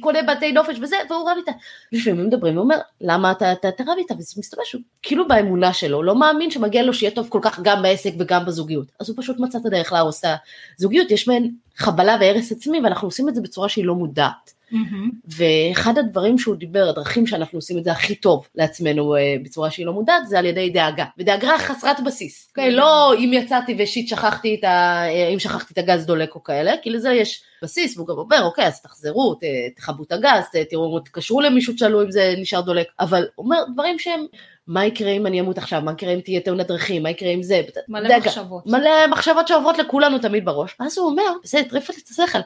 קונה, בתי נופש וזה, והוא רב איתה. לפעמים מדברים, הוא אומר, למה אתה, אתה, אתה רב איתה? וזה מסתבר שהוא כאילו באמונה שלו, לא מאמין שמגיע לו שיהיה טוב כל כך גם בעסק וגם בזוגיות. אז הוא פשוט מצא את הדרך להרוס את הזוגיות, יש מעין חבלה והרס עצמי, ואנחנו עושים את זה בצורה שהיא לא מודעת. מהמם. ואחד הדברים שהוא דיבר, הדרכים שאנחנו עושים את זה הכי טוב לעצמנו אה, בצורה שהיא לא מודעת, זה על ידי דאגה. ודאגה חסרת בסיס. אוקיי? לא אם יצאתי ושיט שכחתי את ה... אה, אם שכחתי את הגז דולק או כאלה, כי לזה יש בסיס, והוא גם אומר, אוקיי, אז תחזרו, ת- תכבו את הגז, ת- תראו, תקשרו למישהו, תשאלו אם זה נשאר דולק. אבל הוא אומר דברים שהם, מה יקרה אם אני אמות עכשיו, מה יקרה אם תהיה תאונת דרכים, מה יקרה אם זה, מלא דאגה. מחשבות. מלא מחשבות שעוברות לכולנו תמיד בראש. ואז הוא אומר, זה הטריף את השכל,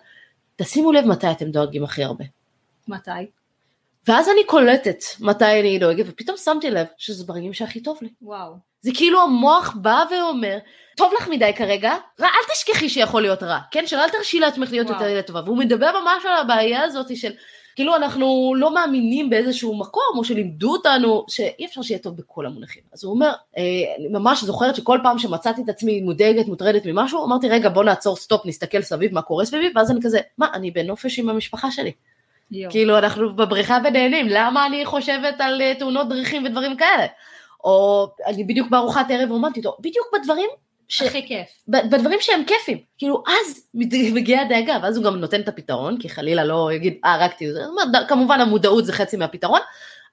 תשימו לב מתי אתם דואגים הכי הרבה. מתי? ואז אני קולטת מתי אני דואגת, ופתאום שמתי לב שזה ברגעים שהכי טוב לי. וואו. זה כאילו המוח בא ואומר, טוב לך מדי כרגע, רע, אל תשכחי שיכול להיות רע, כן? שלא אל תרשי לעצמך להיות וואו. יותר טובה. והוא מדבר ממש על הבעיה הזאת של, כאילו אנחנו לא מאמינים באיזשהו מקום, או שלימדו אותנו שאי אפשר שיהיה טוב בכל המונחים. אז הוא אומר, אה, אני ממש זוכרת שכל פעם שמצאתי את עצמי מודאגת, מוטרדת ממשהו, אמרתי, רגע, בוא נעצור סטופ, נסתכל סביב מה קורה סביבי, ואז אני כזה, מה, אני בנופש עם המשפחה שלי. יואו. כאילו אנחנו בבריכה ונהנים, למה אני חושבת על אה, תאונות דרכים ודברים כאלה? או אני בדיוק בארוחת ערב רומנטית, או בדיוק בדברים, ש... הכי כיף. ב- בדברים שהם כיפים, כאילו אז מגיעה הדאגה, ואז הוא גם נותן את הפתרון, כי חלילה לא יגיד, אה, רק ד- כמובן המודעות זה חצי מהפתרון,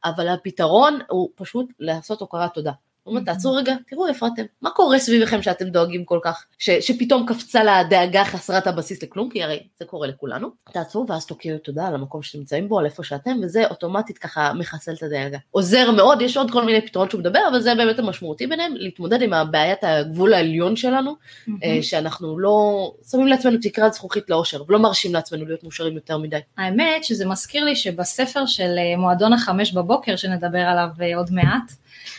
אבל הפתרון הוא פשוט לעשות הוקרת תודה. הוא אומר, תעצרו רגע, תראו איפה אתם, מה קורה סביבכם שאתם דואגים כל כך, ש, שפתאום קפצה לה הדאגה חסרת הבסיס לכלום, כי הרי זה קורה לכולנו. תעצרו ואז תוקיעו תודה על המקום שאתם נמצאים בו, על איפה שאתם, וזה אוטומטית ככה מחסל את הדאגה. עוזר מאוד, יש עוד כל מיני פתרונות שהוא מדבר, אבל זה באמת המשמעותי ביניהם, להתמודד עם הבעיית הגבול העליון שלנו, אה, שאנחנו לא שמים לעצמנו תקרת זכוכית לאושר, ולא מרשים לעצמנו להיות מאושרים יותר מדי. האמת שזה מזכיר לי שבספר של אה, מועדון החמש בבוקר שנדבר עליו אה, עוד מעט,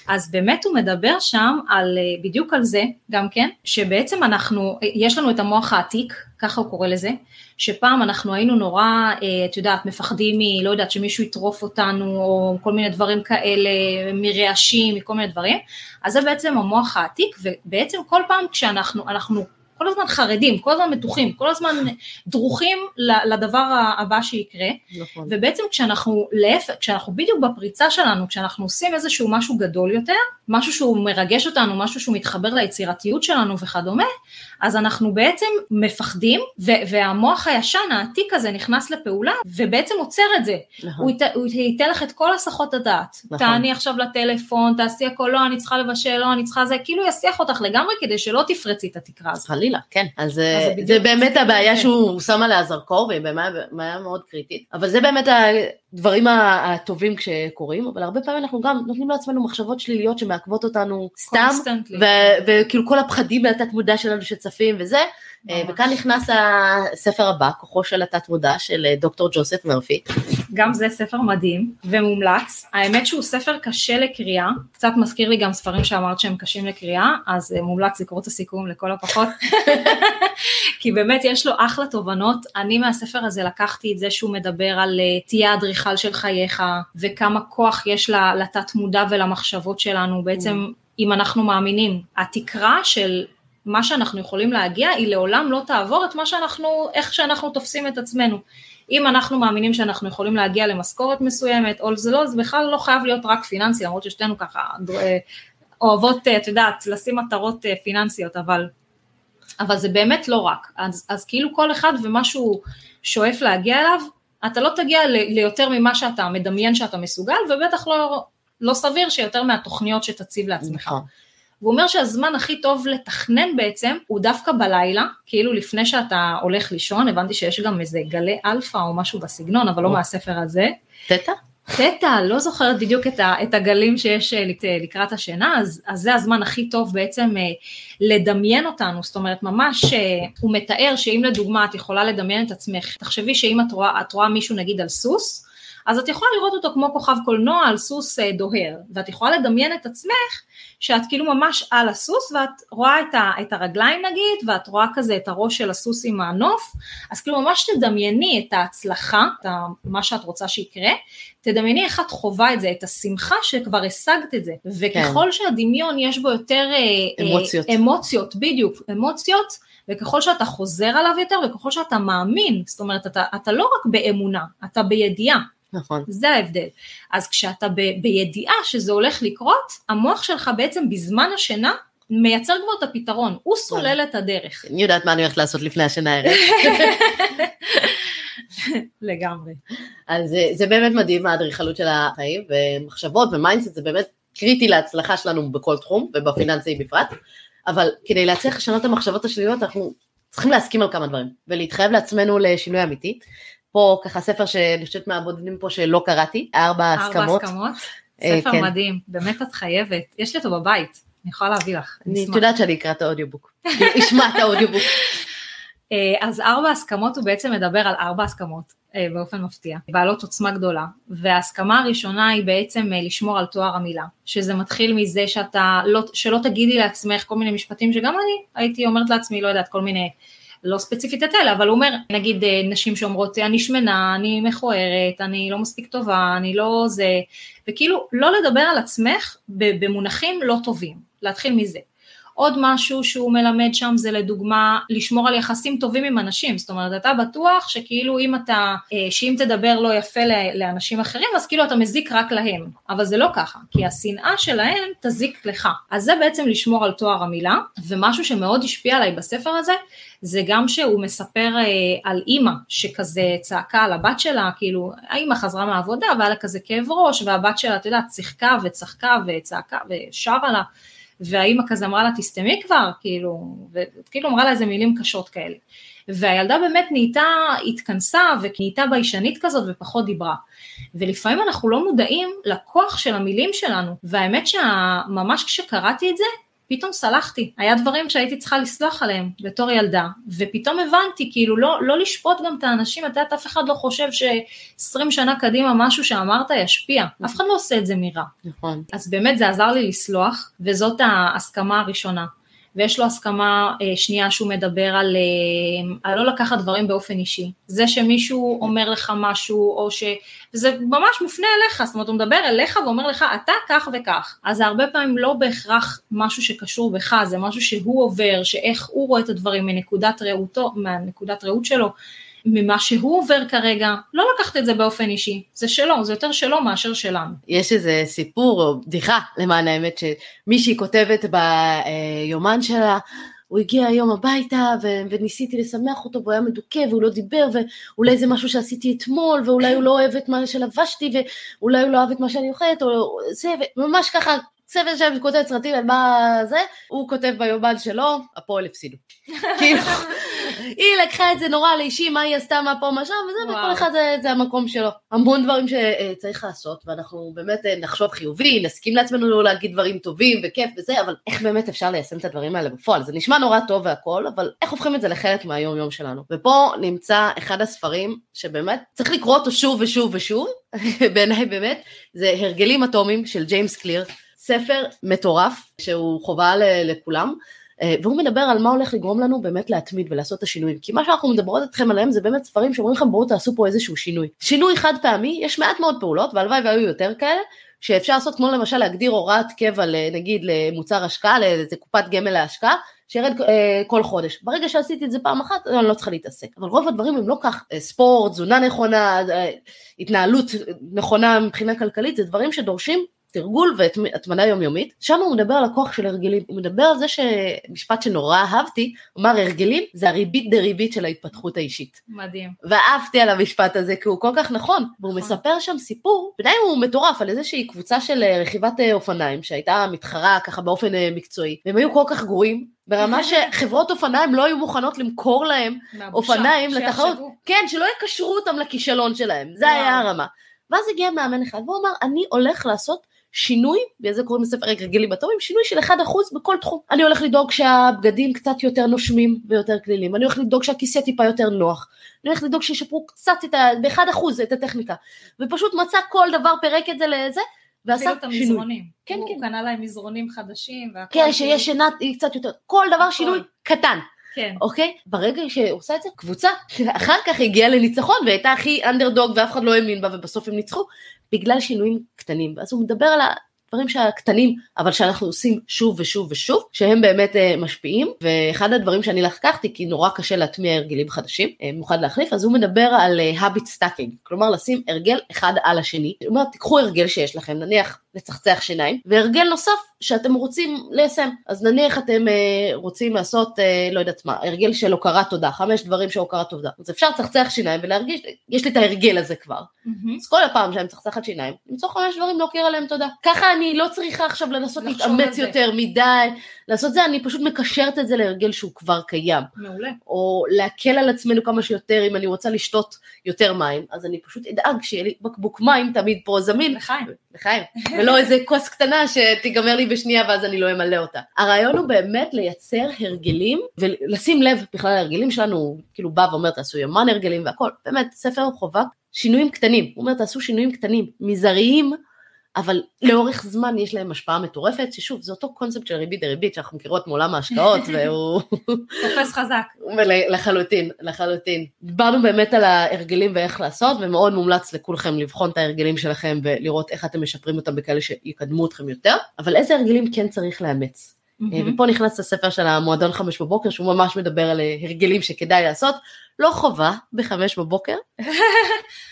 אז באמת הוא מדבר שם על, אה, בדיוק על זה גם כן, שבעצם אנחנו, אה, יש לנו את המוח העתיק, ככה הוא קורא לזה, שפעם אנחנו היינו נורא, אה, את יודעת, מפחדים מ, לא יודעת, שמישהו יטרוף אותנו, או כל מיני דברים כאלה, מרעשים, מכל מיני דברים, אז זה בעצם המוח העתיק, ובעצם כל פעם כשאנחנו, אנחנו כל הזמן חרדים, כל הזמן מתוחים, כל הזמן דרוכים לדבר הבא שיקרה, נכון. ובעצם כשאנחנו להפך, כשאנחנו בדיוק בפריצה שלנו, כשאנחנו עושים איזשהו משהו גדול יותר, משהו שהוא מרגש אותנו, משהו שהוא מתחבר ליצירתיות שלנו וכדומה, אז אנחנו בעצם מפחדים, ו- והמוח הישן העתיק הזה נכנס לפעולה, ובעצם עוצר את זה. נכון. הוא, ית, הוא ייתן לך את כל הסחות הדעת. נכון. תעני עכשיו לטלפון, תעשי הכל, לא, אני צריכה לבשל, לא, אני צריכה זה, כאילו יסיח אותך לגמרי כדי שלא תפרצי את התקרה הזאת. חלילה, כן. אז זה אה, בדיוק זה באמת מזכיר הבעיה זה. שהוא שם עליה זרקור, והיא באמת בעיה מאוד קריטית. אבל זה באמת הדברים הטובים שקורים, אבל הרבה פעמים אנחנו גם נותנים לעצמנו מחשבות שליליות שמעכבות אותנו סתם, וכאילו כל הפחדים מהתת מודע שלנו שצפים וזה, אה, ממש. וכאן נכנס הספר הבא, כוחו של התת מודע של אה, דוקטור ג'וסף מרפי. גם זה ספר מדהים ומומלץ. האמת שהוא ספר קשה לקריאה, קצת מזכיר לי גם ספרים שאמרת שהם קשים לקריאה, אז אה, מומלץ לקרוא את הסיכום לכל הפחות. כי באמת יש לו אחלה תובנות. אני מהספר הזה לקחתי את זה שהוא מדבר על אה, תהיה האדריכל של חייך, וכמה כוח יש לתת מודע ולמחשבות שלנו. בעצם, אם אנחנו מאמינים, התקרה של מה שאנחנו יכולים להגיע, היא לעולם לא תעבור את מה שאנחנו, איך שאנחנו תופסים את עצמנו. אם אנחנו מאמינים שאנחנו יכולים להגיע למשכורת מסוימת, או זה לא, זה בכלל לא חייב להיות רק פיננסי, למרות ששתינו ככה אה, אוהבות, אה, את יודעת, לשים מטרות אה, פיננסיות, אבל, אבל זה באמת לא רק. אז, אז כאילו כל אחד ומה שואף להגיע אליו, אתה לא תגיע ליותר ממה שאתה מדמיין שאתה מסוגל, ובטח לא, לא סביר שיותר מהתוכניות שתציב לעצמך. נכון. והוא אומר שהזמן הכי טוב לתכנן בעצם הוא דווקא בלילה, כאילו לפני שאתה הולך לישון, הבנתי שיש גם איזה גלי אלפא או משהו בסגנון, אבל לא מהספר הזה. תטא? תטא, לא זוכרת בדיוק את, ה, את הגלים שיש אה, לקראת השינה, אז, אז זה הזמן הכי טוב בעצם אה, לדמיין אותנו, זאת אומרת ממש אה, הוא מתאר שאם לדוגמה את יכולה לדמיין את עצמך, תחשבי שאם את רואה, את רואה מישהו נגיד על סוס, אז את יכולה לראות אותו כמו כוכב קולנוע על סוס דוהר, ואת יכולה לדמיין את עצמך שאת כאילו ממש על הסוס ואת רואה את, ה, את הרגליים נגיד, ואת רואה כזה את הראש של הסוס עם הנוף, אז כאילו ממש תדמייני את ההצלחה, את מה שאת רוצה שיקרה, תדמייני איך את חווה את זה, את השמחה שכבר השגת את זה, וככל כן. שהדמיון יש בו יותר אה, אמוציות, אמוציות בדיוק, אמוציות, וככל שאתה חוזר עליו יותר וככל שאתה מאמין, זאת אומרת אתה, אתה לא רק באמונה, אתה בידיעה, נכון. זה ההבדל. אז כשאתה ב, בידיעה שזה הולך לקרות, המוח שלך בעצם בזמן השינה מייצר כבר את הפתרון, הוא סולל את הדרך. אני יודעת מה אני הולכת לעשות לפני השינה הערב. לגמרי. אז זה, זה באמת מדהים האדריכלות של החיים, ומחשבות ו mindset זה באמת קריטי להצלחה שלנו בכל תחום, ובפיננסי בפרט, אבל כדי להצליח לשנות את המחשבות השליליות אנחנו צריכים להסכים על כמה דברים, ולהתחייב לעצמנו לשינוי אמיתי. פה ככה ספר שאני חושבת מהבודדים פה שלא קראתי, ארבע הסכמות. ארבע הסכמות? אה, ספר כן. מדהים, באמת את חייבת, יש לי אותו בבית, אני יכולה להביא לך. אני יודעת שאני אקרא את האודיובוק, אשמע את האודיובוק. אה, אז ארבע הסכמות הוא בעצם מדבר על ארבע הסכמות אה, באופן מפתיע, בעלות עוצמה גדולה, וההסכמה הראשונה היא בעצם לשמור על תואר המילה, שזה מתחיל מזה שאתה, לא, שלא תגידי לעצמך כל מיני משפטים שגם אני הייתי אומרת לעצמי, לא יודעת, כל מיני לא ספציפית את אלה, אבל הוא אומר, נגיד אה, נשים שאומרות, אני שמנה, אני מכוערת, אני לא מספיק טובה, אני לא זה, וכאילו לא לדבר על עצמך במונחים לא טובים, להתחיל מזה. עוד משהו שהוא מלמד שם זה לדוגמה לשמור על יחסים טובים עם אנשים, זאת אומרת אתה בטוח שכאילו אם אתה, אה, שאם תדבר לא יפה לאנשים אחרים אז כאילו אתה מזיק רק להם, אבל זה לא ככה, כי השנאה שלהם תזיק לך. אז זה בעצם לשמור על תואר המילה, ומשהו שמאוד השפיע עליי בספר הזה, זה גם שהוא מספר אה, על אימא שכזה צעקה על הבת שלה, כאילו האימא חזרה מהעבודה והיה לה כזה כאב ראש והבת שלה, את יודעת, שיחקה וצחקה וצעקה ושרה לה והאימא כזה אמרה לה תסתמי כבר, כאילו, וכאילו אמרה לה איזה מילים קשות כאלה. והילדה באמת נהייתה, התכנסה ונהייתה ביישנית כזאת ופחות דיברה. ולפעמים אנחנו לא מודעים לכוח של המילים שלנו, והאמת שממש כשקראתי את זה, פתאום סלחתי, היה דברים שהייתי צריכה לסלוח עליהם בתור ילדה, ופתאום הבנתי, כאילו לא, לא לשפוט גם את האנשים, את יודעת, אף אחד לא חושב ש-20 שנה קדימה משהו שאמרת ישפיע, אף אחד לא עושה את זה מרע. נכון. אז באמת זה עזר לי לסלוח, וזאת ההסכמה הראשונה. ויש לו הסכמה אה, שנייה שהוא מדבר על, אה, על לא לקחת דברים באופן אישי. זה שמישהו אומר לך משהו, או ש... וזה ממש מופנה אליך, זאת אומרת הוא מדבר אליך ואומר לך אתה כך וכך. אז זה הרבה פעמים לא בהכרח משהו שקשור בך, זה משהו שהוא עובר, שאיך הוא רואה את הדברים מנקודת ראותו, מהנקודת ראות שלו. ממה שהוא עובר כרגע, לא לקחת את זה באופן אישי, זה שלו, זה יותר שלו מאשר שלנו. יש איזה סיפור או בדיחה למען האמת שמישהי כותבת ביומן שלה, הוא הגיע היום הביתה ו- וניסיתי לשמח אותו והוא היה מדוכא והוא לא דיבר ואולי זה משהו שעשיתי אתמול ואולי הוא לא אוהב את מה שלבשתי ואולי הוא לא אוהב את מה שאני אוכלת או זה וממש ככה צוות שם כותב סרטים על מה זה, הוא כותב ביומן שלו, הפועל הפסידו. כאילו, היא לקחה את זה נורא לאישי, מה היא עשתה, מה פה, מה שם, וזה, וכל אחד זה, זה המקום שלו. המון דברים שצריך לעשות, ואנחנו באמת אה, נחשוב חיובי, נסכים לעצמנו להגיד דברים טובים וכיף וזה, אבל איך באמת אפשר ליישם את הדברים האלה בפועל? זה נשמע נורא טוב והכל, אבל איך הופכים את זה לחלק מהיום יום שלנו? ופה נמצא אחד הספרים שבאמת צריך לקרוא אותו שוב ושוב ושוב, בעיניי באמת, זה הרגלים אטומיים של ג'יימס קליר. ספר מטורף שהוא חובה לכולם. אה, והוא מדבר על מה הולך לגרום לנו באמת להתמיד ולעשות את השינויים. כי מה שאנחנו מדברות אתכם עליהם זה באמת ספרים שאומרים לכם בואו תעשו פה איזשהו שינוי. שינוי חד פעמי, יש מעט מאוד פעולות, והלוואי והיו יותר כאלה, שאפשר לעשות כמו למשל להגדיר הוראת קבע נגיד למוצר השקעה, לאיזה קופת גמל להשקעה, שירד אה, כל חודש. ברגע שעשיתי את זה פעם אחת, אני לא צריכה להתעסק. אבל רוב הדברים הם לא כך, אה, ספורט, תזונה נכונה, אה, התנהלות נכונה מבחינה כלכלית, זה דברים שדורשים תרגול והתמדה יומיומית, שם הוא מדבר על הכוח של הרגלים, הוא מדבר על זה שמשפט שנורא אהבתי, אמר הרגלים זה הריבית דריבית של ההתפתחות האישית. מדהים. ואהבתי על המשפט הזה כי הוא כל כך נכון, והוא נכון. מספר שם סיפור, בעיניי הוא מטורף על איזושהי קבוצה של אה, רכיבת אה, אופניים שהייתה מתחרה ככה באופן אה, מקצועי, והם היו כל כך גרועים, ברמה שחברות אופניים לא היו מוכנות למכור להם אופניים. לתחרות, כן, שלא יקשרו אותם לכישלון שלהם, זה. היה הרמה. ואז הגיע מאמן אחד והוא אמר, אני הולך לעשות שינוי, בזה קוראים לספר רגלים אטומיים, שינוי של 1% בכל תחום. אני הולך לדאוג שהבגדים קצת יותר נושמים ויותר כלילים, אני הולך לדאוג שהכיסא טיפה יותר נוח, אני הולך לדאוג שישפרו קצת את ה... ב-1% את הטכניקה. ופשוט מצא כל דבר, פירק את זה לזה, ועשה את שינוי. המזרונים. כן, הוא כן. קנה להם מזרונים חדשים. כן, כאילו- שיש שינה היא קצת יותר, כל דבר הכל. שינוי קטן. כן. אוקיי? ברגע שהוא עושה את זה, קבוצה שאחר כך הגיעה לניצחון והייתה הכי אנדרדוג ואף אחד לא האמין בה ובסוף הם ניצחו, בגלל שינויים קטנים. אז הוא מדבר על הדברים שהקטנים, אבל שאנחנו עושים שוב ושוב ושוב, שהם באמת אה, משפיעים, ואחד הדברים שאני לקחתי, כי נורא קשה להטמיע הרגלים חדשים, אה, במיוחד להחליף, אז הוא מדבר על אה, habit stacking, כלומר לשים הרגל אחד על השני. הוא אומר, תיקחו הרגל שיש לכם, נניח לצחצח שיניים, והרגל נוסף שאתם רוצים ליישם. אז נניח אתם אה, רוצים לעשות, אה, לא יודעת מה, הרגל של הוקרת תודה, חמש דברים של הוקרת תודה. אז אפשר לצחצח שיניים ולהרגיש, יש לי את ההרגל הזה כבר. מהמם. אז כל הפעם שאני מצחצחת שיניים, למצוא חמש דברים להוקיר עליהם תודה. ככה אני לא צריכה עכשיו לנסות להתאמץ. יותר מדי, לעשות זה, אני פשוט מקשרת את זה להרגל שהוא כבר קיים. מעולה. או להקל על עצמנו כמה שיותר, אם אני רוצה לשתות יותר מים, אז אני פשוט אדאג שיהיה לי בקבוק מים תמיד פה זמין, לחיים. לחיים, ולא איזה כוס קטנה שתיגמר לי בשנייה ואז אני לא אמלא אותה. הרעיון הוא באמת לייצר הרגלים ולשים לב בכלל להרגלים שלנו, כאילו בא ואומר תעשו יומן הרגלים והכל, באמת ספר חובה, שינויים קטנים, הוא אומר תעשו שינויים קטנים, מזעריים, אבל לאורך זמן יש להם השפעה מטורפת, ששוב זה אותו קונספט של ריבית דריבית שאנחנו מכירות מעולם ההשקעות והוא תופס חזק. לחלוטין, לחלוטין. דיברנו באמת על ההרגלים ואיך לעשות, ומאוד מומלץ לכולכם לבחון את ההרגלים שלכם ולראות איך אתם משפרים אותם בכאלה שיקדמו אתכם יותר, אבל איזה הרגלים כן צריך לאמץ. מהמם. ופה נכנס לספר של המועדון חמש בבוקר, שהוא ממש מדבר על אה, הרגלים שכדאי לעשות, לא חובה בחמש בבוקר,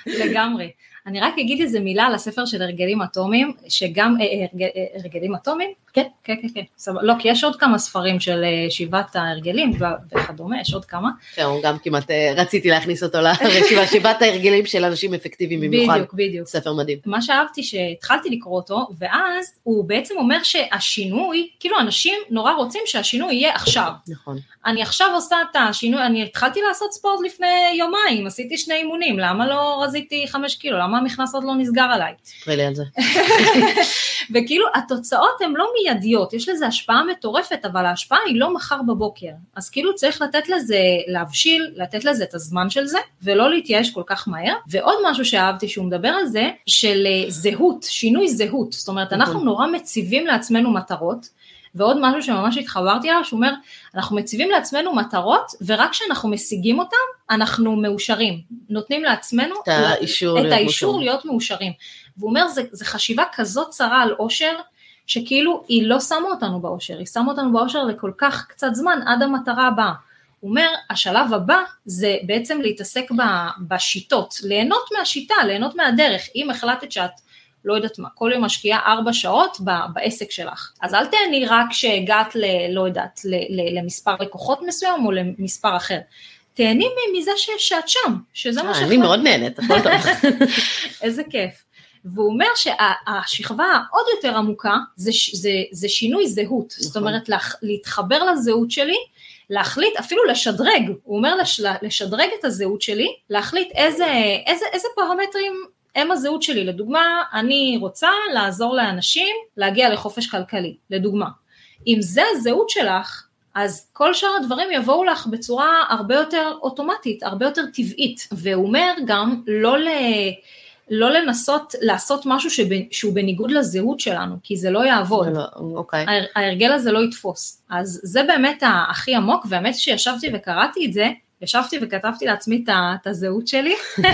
לגמרי. אני רק אגיד איזה מילה על הספר של הרגלים אטומיים, שגם, אה, אה, אה, הרגלים אטומיים? כן. כן, כן, כן. סבבה. לא, כי יש עוד כמה ספרים של אה, שבעת ההרגלים וכדומה, יש עוד כמה. שהוא גם כמעט אה, רציתי להכניס אותו לרשימה, שבעת ההרגלים של אנשים אפקטיביים במיוחד. בדיוק, בדיוק. ספר מדהים. מה שאהבתי שהתחלתי לקרוא אותו, ואז הוא בעצם אומר שהשינוי, כאילו אנשים נורא רוצים שהשינוי יהיה עכשיו. נכון. אני עכשיו עושה את השינוי, אני התחלתי לעשות ספורט לפני יומיים, עשיתי שני אימונים, למה לא רזיתי חמש קילו, למה המכנס עוד לא נסגר עליי? ספרי לי על זה. וכאילו התוצאות הן לא מיידיות, יש לזה השפעה מטורפת, אבל ההשפעה היא לא מחר בבוקר. אז כאילו צריך לתת לזה, להבשיל, לתת לזה את הזמן של זה, ולא להתייאש כל כך מהר. ועוד משהו שאהבתי שהוא מדבר על זה, של אה, זהות, שינוי זהות. זאת אומרת, נכון. אנחנו נורא מציבים לעצמנו מטרות, ועוד משהו שממש התחברתי אליו, שהוא אומר, אנחנו מציבים לעצמנו מטרות, ורק כשאנחנו משיגים אותם, אנחנו מאושרים. נותנים לעצמנו את האישור את להיות האישור. להיות מאושרים. והוא אומר, זה חשיבה כזאת צרה על אושר, שכאילו היא לא שמה אותנו באושר, היא שמה אותנו באושר לכל כך קצת זמן עד המטרה הבאה. הוא אומר, השלב הבא זה בעצם להתעסק ב- בשיטות, ליהנות מהשיטה, ליהנות מהדרך. אם החלטת שאת, לא יודעת מה, כל יום משקיעה ארבע שעות ב- בעסק שלך, אז אל תהני רק כשהגעת ל... לא יודעת, ל, ל, למספר לקוחות מסוים או למספר אחר. תהני מזה ש, שאת שם, שזה מה אה, שהחלטת. אני מאוד נהנית, הכל טוב. איזה כיף. והוא אומר שהשכבה העוד יותר עמוקה זה, זה, זה שינוי זהות, נכון. זאת אומרת לה, להתחבר לזהות שלי, להחליט, אפילו לשדרג, הוא אומר לש, לשדרג את הזהות שלי, להחליט איזה, איזה, איזה פרמטרים הם הזהות שלי, לדוגמה, אני רוצה לעזור לאנשים להגיע לחופש כלכלי, לדוגמה. אם זה הזהות שלך, אז כל שאר הדברים יבואו לך בצורה הרבה יותר אוטומטית, הרבה יותר טבעית. והוא אומר גם לא ל... לא לנסות לעשות משהו שבנ... שהוא בניגוד לזהות שלנו, כי זה לא יעבוד. לא, אוקיי. ההר- ההרגל הזה לא יתפוס. אז זה באמת הכי עמוק, והאמת שישבתי וקראתי את זה, ישבתי וכתבתי לעצמי את את הזהות שלי,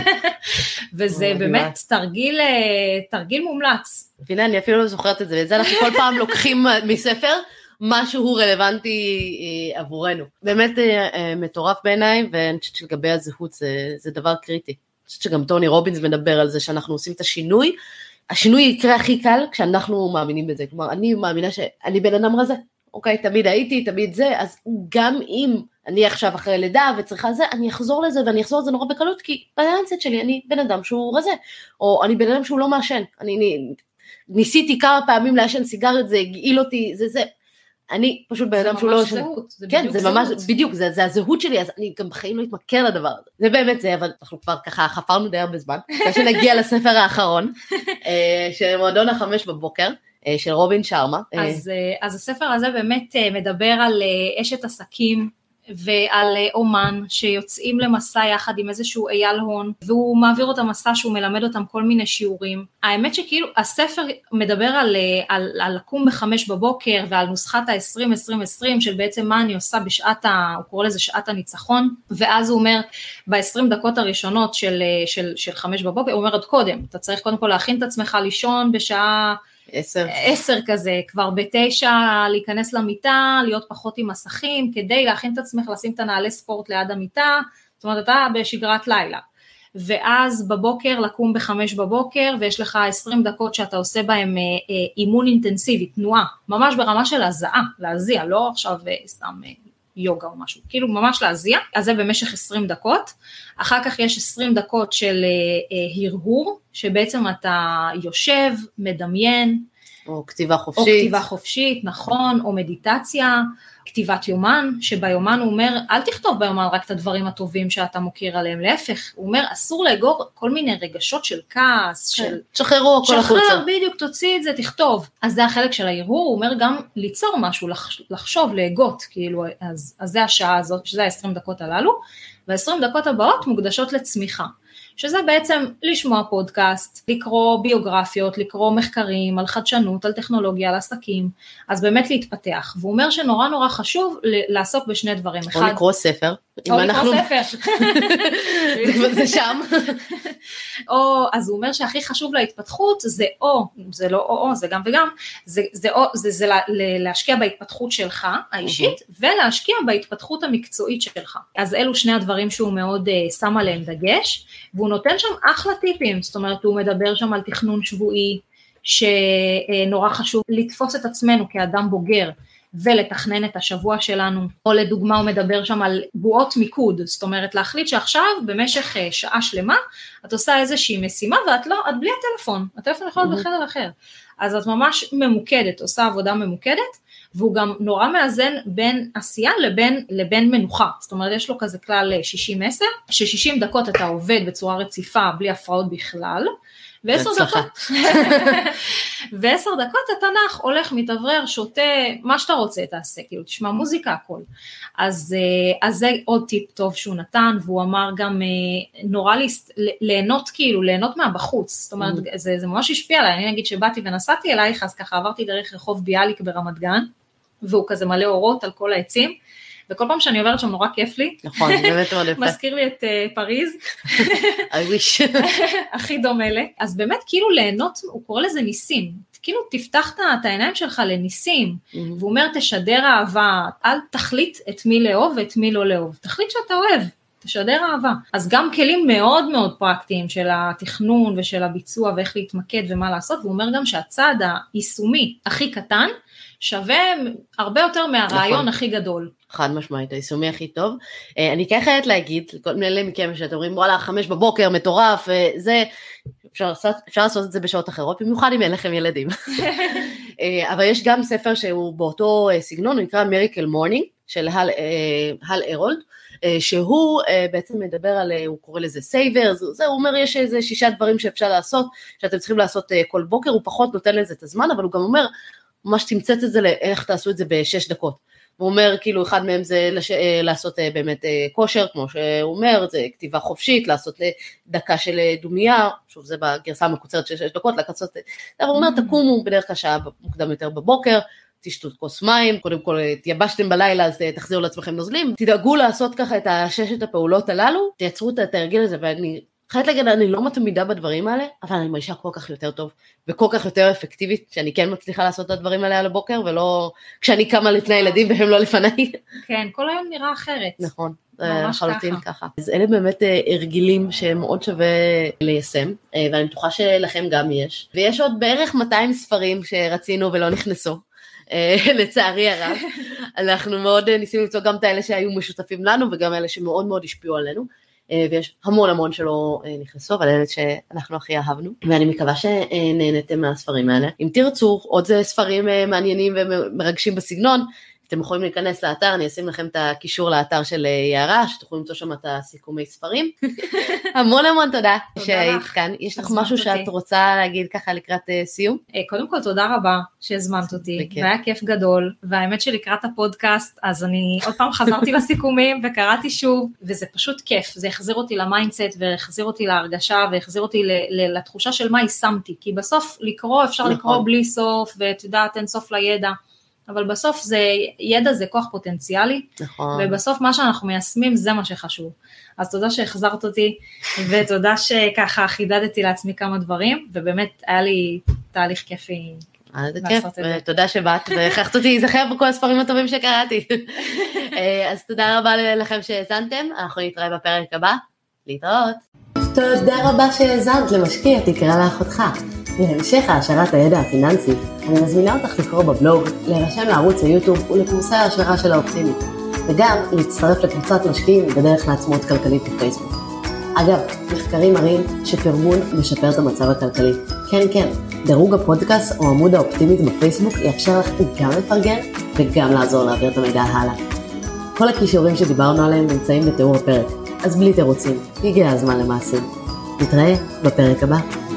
וזה. באמת תרגיל, אה, תרגיל מומלץ. הנה, אני אפילו לא זוכרת את זה, ואת זה אנחנו כל פעם לוקחים מספר. משהו רלוונטי אה, עבורנו. באמת אה, אה, מטורף בעיניי, ואני חושבת שלגבי הזהות זה, זה דבר קריטי. אני חושבת שגם טוני רובינס מדבר על זה שאנחנו עושים את השינוי, השינוי יקרה הכי קל כשאנחנו מאמינים בזה, כלומר אני מאמינה שאני בן אדם רזה, אוקיי, תמיד הייתי, תמיד זה, אז גם אם אני עכשיו אחרי לידה וצריכה זה, אני אחזור לזה ואני אחזור לזה נורא בקלות, כי בלנסט שלי אני בן אדם שהוא רזה, או אני בן אדם שהוא לא מעשן, אני ניסיתי כמה פעמים לעשן סיגריות, זה הגעיל אותי, זה זה, אני פשוט בן אדם שהוא לא... זה ממש זהות, זה כן, בדיוק זה ממש, זהות. בדיוק, זה, זה הזהות שלי, אז אני גם בחיים לא אתמכר לדבר הזה. זה באמת זה, אבל אנחנו כבר ככה חפרנו די הרבה זמן. אחרי שנגיע לספר האחרון, אה, של מועדון החמש בבוקר, אה, של רובין שרמה. אה, אז, אז הספר הזה באמת מדבר על אשת עסקים ועל אה, אומן שיוצאים למסע יחד עם איזשהו אייל הון והוא מעביר אותם מסע שהוא מלמד אותם כל מיני שיעורים. האמת שכאילו הספר מדבר על, אה, על, על לקום בחמש בבוקר ועל נוסחת ה-20-20-20 של בעצם מה אני עושה בשעת, ה, הוא קורא לזה שעת הניצחון ואז הוא אומר ב-20 דקות הראשונות אה, של חמש בבוקר, הוא אומר עוד קודם, אתה צריך קודם כל להכין את עצמך לישון בשעה עשר. עשר כזה, כבר בתשע להיכנס למיטה, להיות פחות עם מסכים, כדי להכין את עצמך, לשים את הנעלי ספורט ליד המיטה, זאת אומרת אתה בשגרת לילה. ואז בבוקר לקום בחמש בבוקר ויש לך עשרים דקות שאתה עושה בהם אה, אה, אימון אינטנסיבי, תנועה, ממש ברמה של הזעה, להזיע, לא עכשיו אה, סתם יוגה או משהו, כאילו ממש להזיע, אז זה במשך 20 דקות, אחר כך יש 20 דקות של אה, אה, הרהור, שבעצם אתה יושב, מדמיין, או כתיבה או חופשית. כתיבה חופשית, נכון, או מדיטציה, כתיבת יומן, שביומן הוא אומר, אל תכתוב ביומן רק את הדברים הטובים שאתה מוקיר עליהם, להפך, הוא אומר, אסור לאגור כל מיני רגשות של כעס, של... תשחררו הכל החוצה. שחרר, בדיוק, תוציא את זה, תכתוב. אז זה החלק של ההרהור, הוא אומר גם ליצור משהו, לח- לחשוב, להגות, כאילו, אז, אז זה השעה הזאת, שזה ה-20 דקות הללו, וה-20 דקות הבאות מוקדשות לצמיחה. שזה בעצם לשמוע פודקאסט, לקרוא ביוגרפיות, לקרוא מחקרים על חדשנות, על טכנולוגיה, על עסקים, אז באמת להתפתח. והוא אומר שנורא נורא חשוב לעסוק בשני דברים. או לקרוא ספר. או לקרוא אנחנו- ספר. זה זה שם. או, אז הוא אומר שהכי חשוב להתפתחות זה או, זה לא או או, זה גם וגם, זה, זה, או, זה, זה לה- להשקיע בהתפתחות שלך האישית, ולהשקיע בהתפתחות המקצועית שלך. אז אלו שני הדברים שהוא מאוד uh, שם עליהם דגש, והוא נותן שם אחלה טיפים, זאת אומרת הוא מדבר שם על תכנון שבועי, שנורא חשוב לתפוס את עצמנו כאדם בוגר. ולתכנן את השבוע שלנו, או לדוגמה הוא מדבר שם על בועות מיקוד, זאת אומרת להחליט שעכשיו במשך אה, שעה שלמה את עושה איזושהי משימה ואת לא, את בלי הטלפון, הטלפון יכול להיות Mhm. בחדר אחר, אז את ממש ממוקדת, עושה עבודה ממוקדת, והוא גם נורא מאזן בין עשייה לבין, לבין מנוחה, זאת אומרת יש לו כזה כלל אה, 60-10, ש-60 דקות אתה עובד בצורה רציפה בלי הפרעות בכלל, ועשר. דקות, ועשר דקות אתה נח, הולך, מתאוורר, שותה, מה שאתה רוצה תעשה, כאילו תשמע מוזיקה הכל. אז, אה, אז זה עוד טיפ טוב שהוא נתן, והוא אמר גם אה, נורא להסת- ליהנות כאילו, ליהנות מהבחוץ, זאת אומרת Mm. זה, זה ממש השפיע עליי, אני נגיד שבאתי ונסעתי אלייך, אז ככה עברתי דרך רחוב ביאליק ברמת גן, והוא כזה מלא אורות על כל העצים, וכל פעם שאני עוברת שם נורא כיף לי, נכון, באמת מאוד יפה. מזכיר לי את אה, פריז, I wish. הכי דומה לי, אז באמת כאילו ליהנות, הוא קורא לזה ניסים, כאילו תפתח את- את העיניים שלך לניסים, והוא אומר תשדר אהבה, אל תחליט את מי לאהוב ואת מי לא לאהוב, תחליט שאתה אוהב, תשדר אהבה. אז גם כלים מאוד מאוד פרקטיים של התכנון ושל הביצוע ואיך להתמקד ומה לעשות, והוא אומר גם שהצעד היישומי הכי קטן שווה הרבה יותר מהרעיון נכון. הכי גדול. חד משמעית, היישומי הכי טוב. אה, אני כן חייבת להגיד, לכל מיני מכם שאתם אומרים וואלה חמש בבוקר מטורף, אה, זה, אפשר אפשר לעשות את זה בשעות אחרות, במיוחד אם אין לכם ילדים. אה, אבל יש גם ספר שהוא באותו סגנון, הוא נקרא Miracle Morning, של הל, הל הרולד, אה, שהוא בעצם מדבר על, הוא קורא לזה סייבר, זה, הוא אומר יש איזה שישה דברים שאפשר לעשות, שאתם צריכים לעשות כל בוקר, הוא פחות נותן לזה את הזמן, אבל הוא גם אומר, ממש תמצת את זה לאיך תעשו את זה בשש דקות. הוא אומר כאילו אחד מהם זה לש... אה, לעשות אה, באמת אה, כושר כמו שהוא אומר זה כתיבה חופשית לעשות דקה של דומייה שוב זה בגרסה המקוצרת של שש דקות לעשות אבל הוא אומר Mm. תקומו בדרך כלל שעה מוקדם יותר בבוקר תשתו כוס מים קודם כל התייבשתם בלילה אז תחזירו לעצמכם נוזלים תדאגו לעשות ככה את הששת הפעולות הללו תייצרו את התרגיל הזה ואני חייבת להגיד אני לא מתמידה בדברים האלה אבל אני מרגישה כל כך יותר טוב וכל כך יותר אפקטיבית שאני כן מצליחה לעשות את הדברים האלה על הבוקר ולא כשאני קמה לפני הילדים והם לא לפניי. כן, כל היום נראה אחרת. נכון. לחלוטין ככה. ככה. אז אלה באמת אה, הרגילים שמאוד שווה ליישם, אה, ואני בטוחה שלכם גם יש. ויש עוד בערך 200 ספרים שרצינו ולא נכנסו. אה, לצערי הרב, אנחנו מאוד ניסינו למצוא גם את האלה שהיו משותפים לנו וגם אלה שמאוד מאוד השפיעו עלינו, ויש המון המון שלא אה, נכנסו, אבל אלה שאנחנו הכי אהבנו, ואני מקווה שנהנתם מהספרים האלה. אם תרצו עוד אה, ספרים אה, מעניינים ומרגשים בסגנון, אתם יכולים להיכנס לאתר, אני אשים לכם את הקישור לאתר של אה, יערה, שתוכלו למצוא שם את הסיכומי ספרים. המון המון תודה שהיית כאן. יש לך משהו שאת. רוצה להגיד ככה לקראת אה, סיום? אה, קודם כל תודה רבה שהזמנת אותי. והיה כיף גדול, והאמת שלקראת הפודקאסט אז אני עוד פעם חזרתי לסיכומים וקראתי שוב, וזה פשוט כיף, זה החזיר אותי ל mindset והחזיר אותי להרגשה והחזיר אותי לתחושה של מה יישמתי, כי בסוף לקרוא אפשר נכון. לקרוא בלי סוף, ואת יודעת אין סוף לידע, אבל בסוף זה, ידע זה כוח פוטנציאלי, נכון. ובסוף מה שאנחנו מיישמים זה מה שחשוב. אז תודה שהחזרת אותי, ותודה שככה חידדתי לעצמי כמה דברים, ובאמת היה לי תהליך כיפי. זה כיף. ותודה שבאת והכרחת אותי להיזכר בכל הספרים הטובים שקראתי. אה, אז תודה רבה לכם שהאזנתם, אנחנו נתראה בפרק הבא, להתראות. תודה רבה שהאזנת למשקיע תקרא לאחותך. להמשך העשרת הידע הפיננסי, אני מזמינה אותך לקרוא בבלוג, להירשם לערוץ היוטיוב ולקורסי ההשערה של האופטימית, וגם להצטרף לקבוצת משקיעים בדרך לעצמאות כלכלית בפייסבוק. אגב, מחקרים מראים שפרגון משפר את המצב הכלכלי. כן, כן, דירוג הפודקאסט או עמוד האופטימית בפייסבוק יאפשר לך גם לפרגן וגם לעזור להעביר את המידע הלאה. כל הכישורים שדיברנו עליהם נמצאים בתיאור הפרק, אז בלי תירוצים, הגיע הזמן למעשים. נתראה בפרק הבא.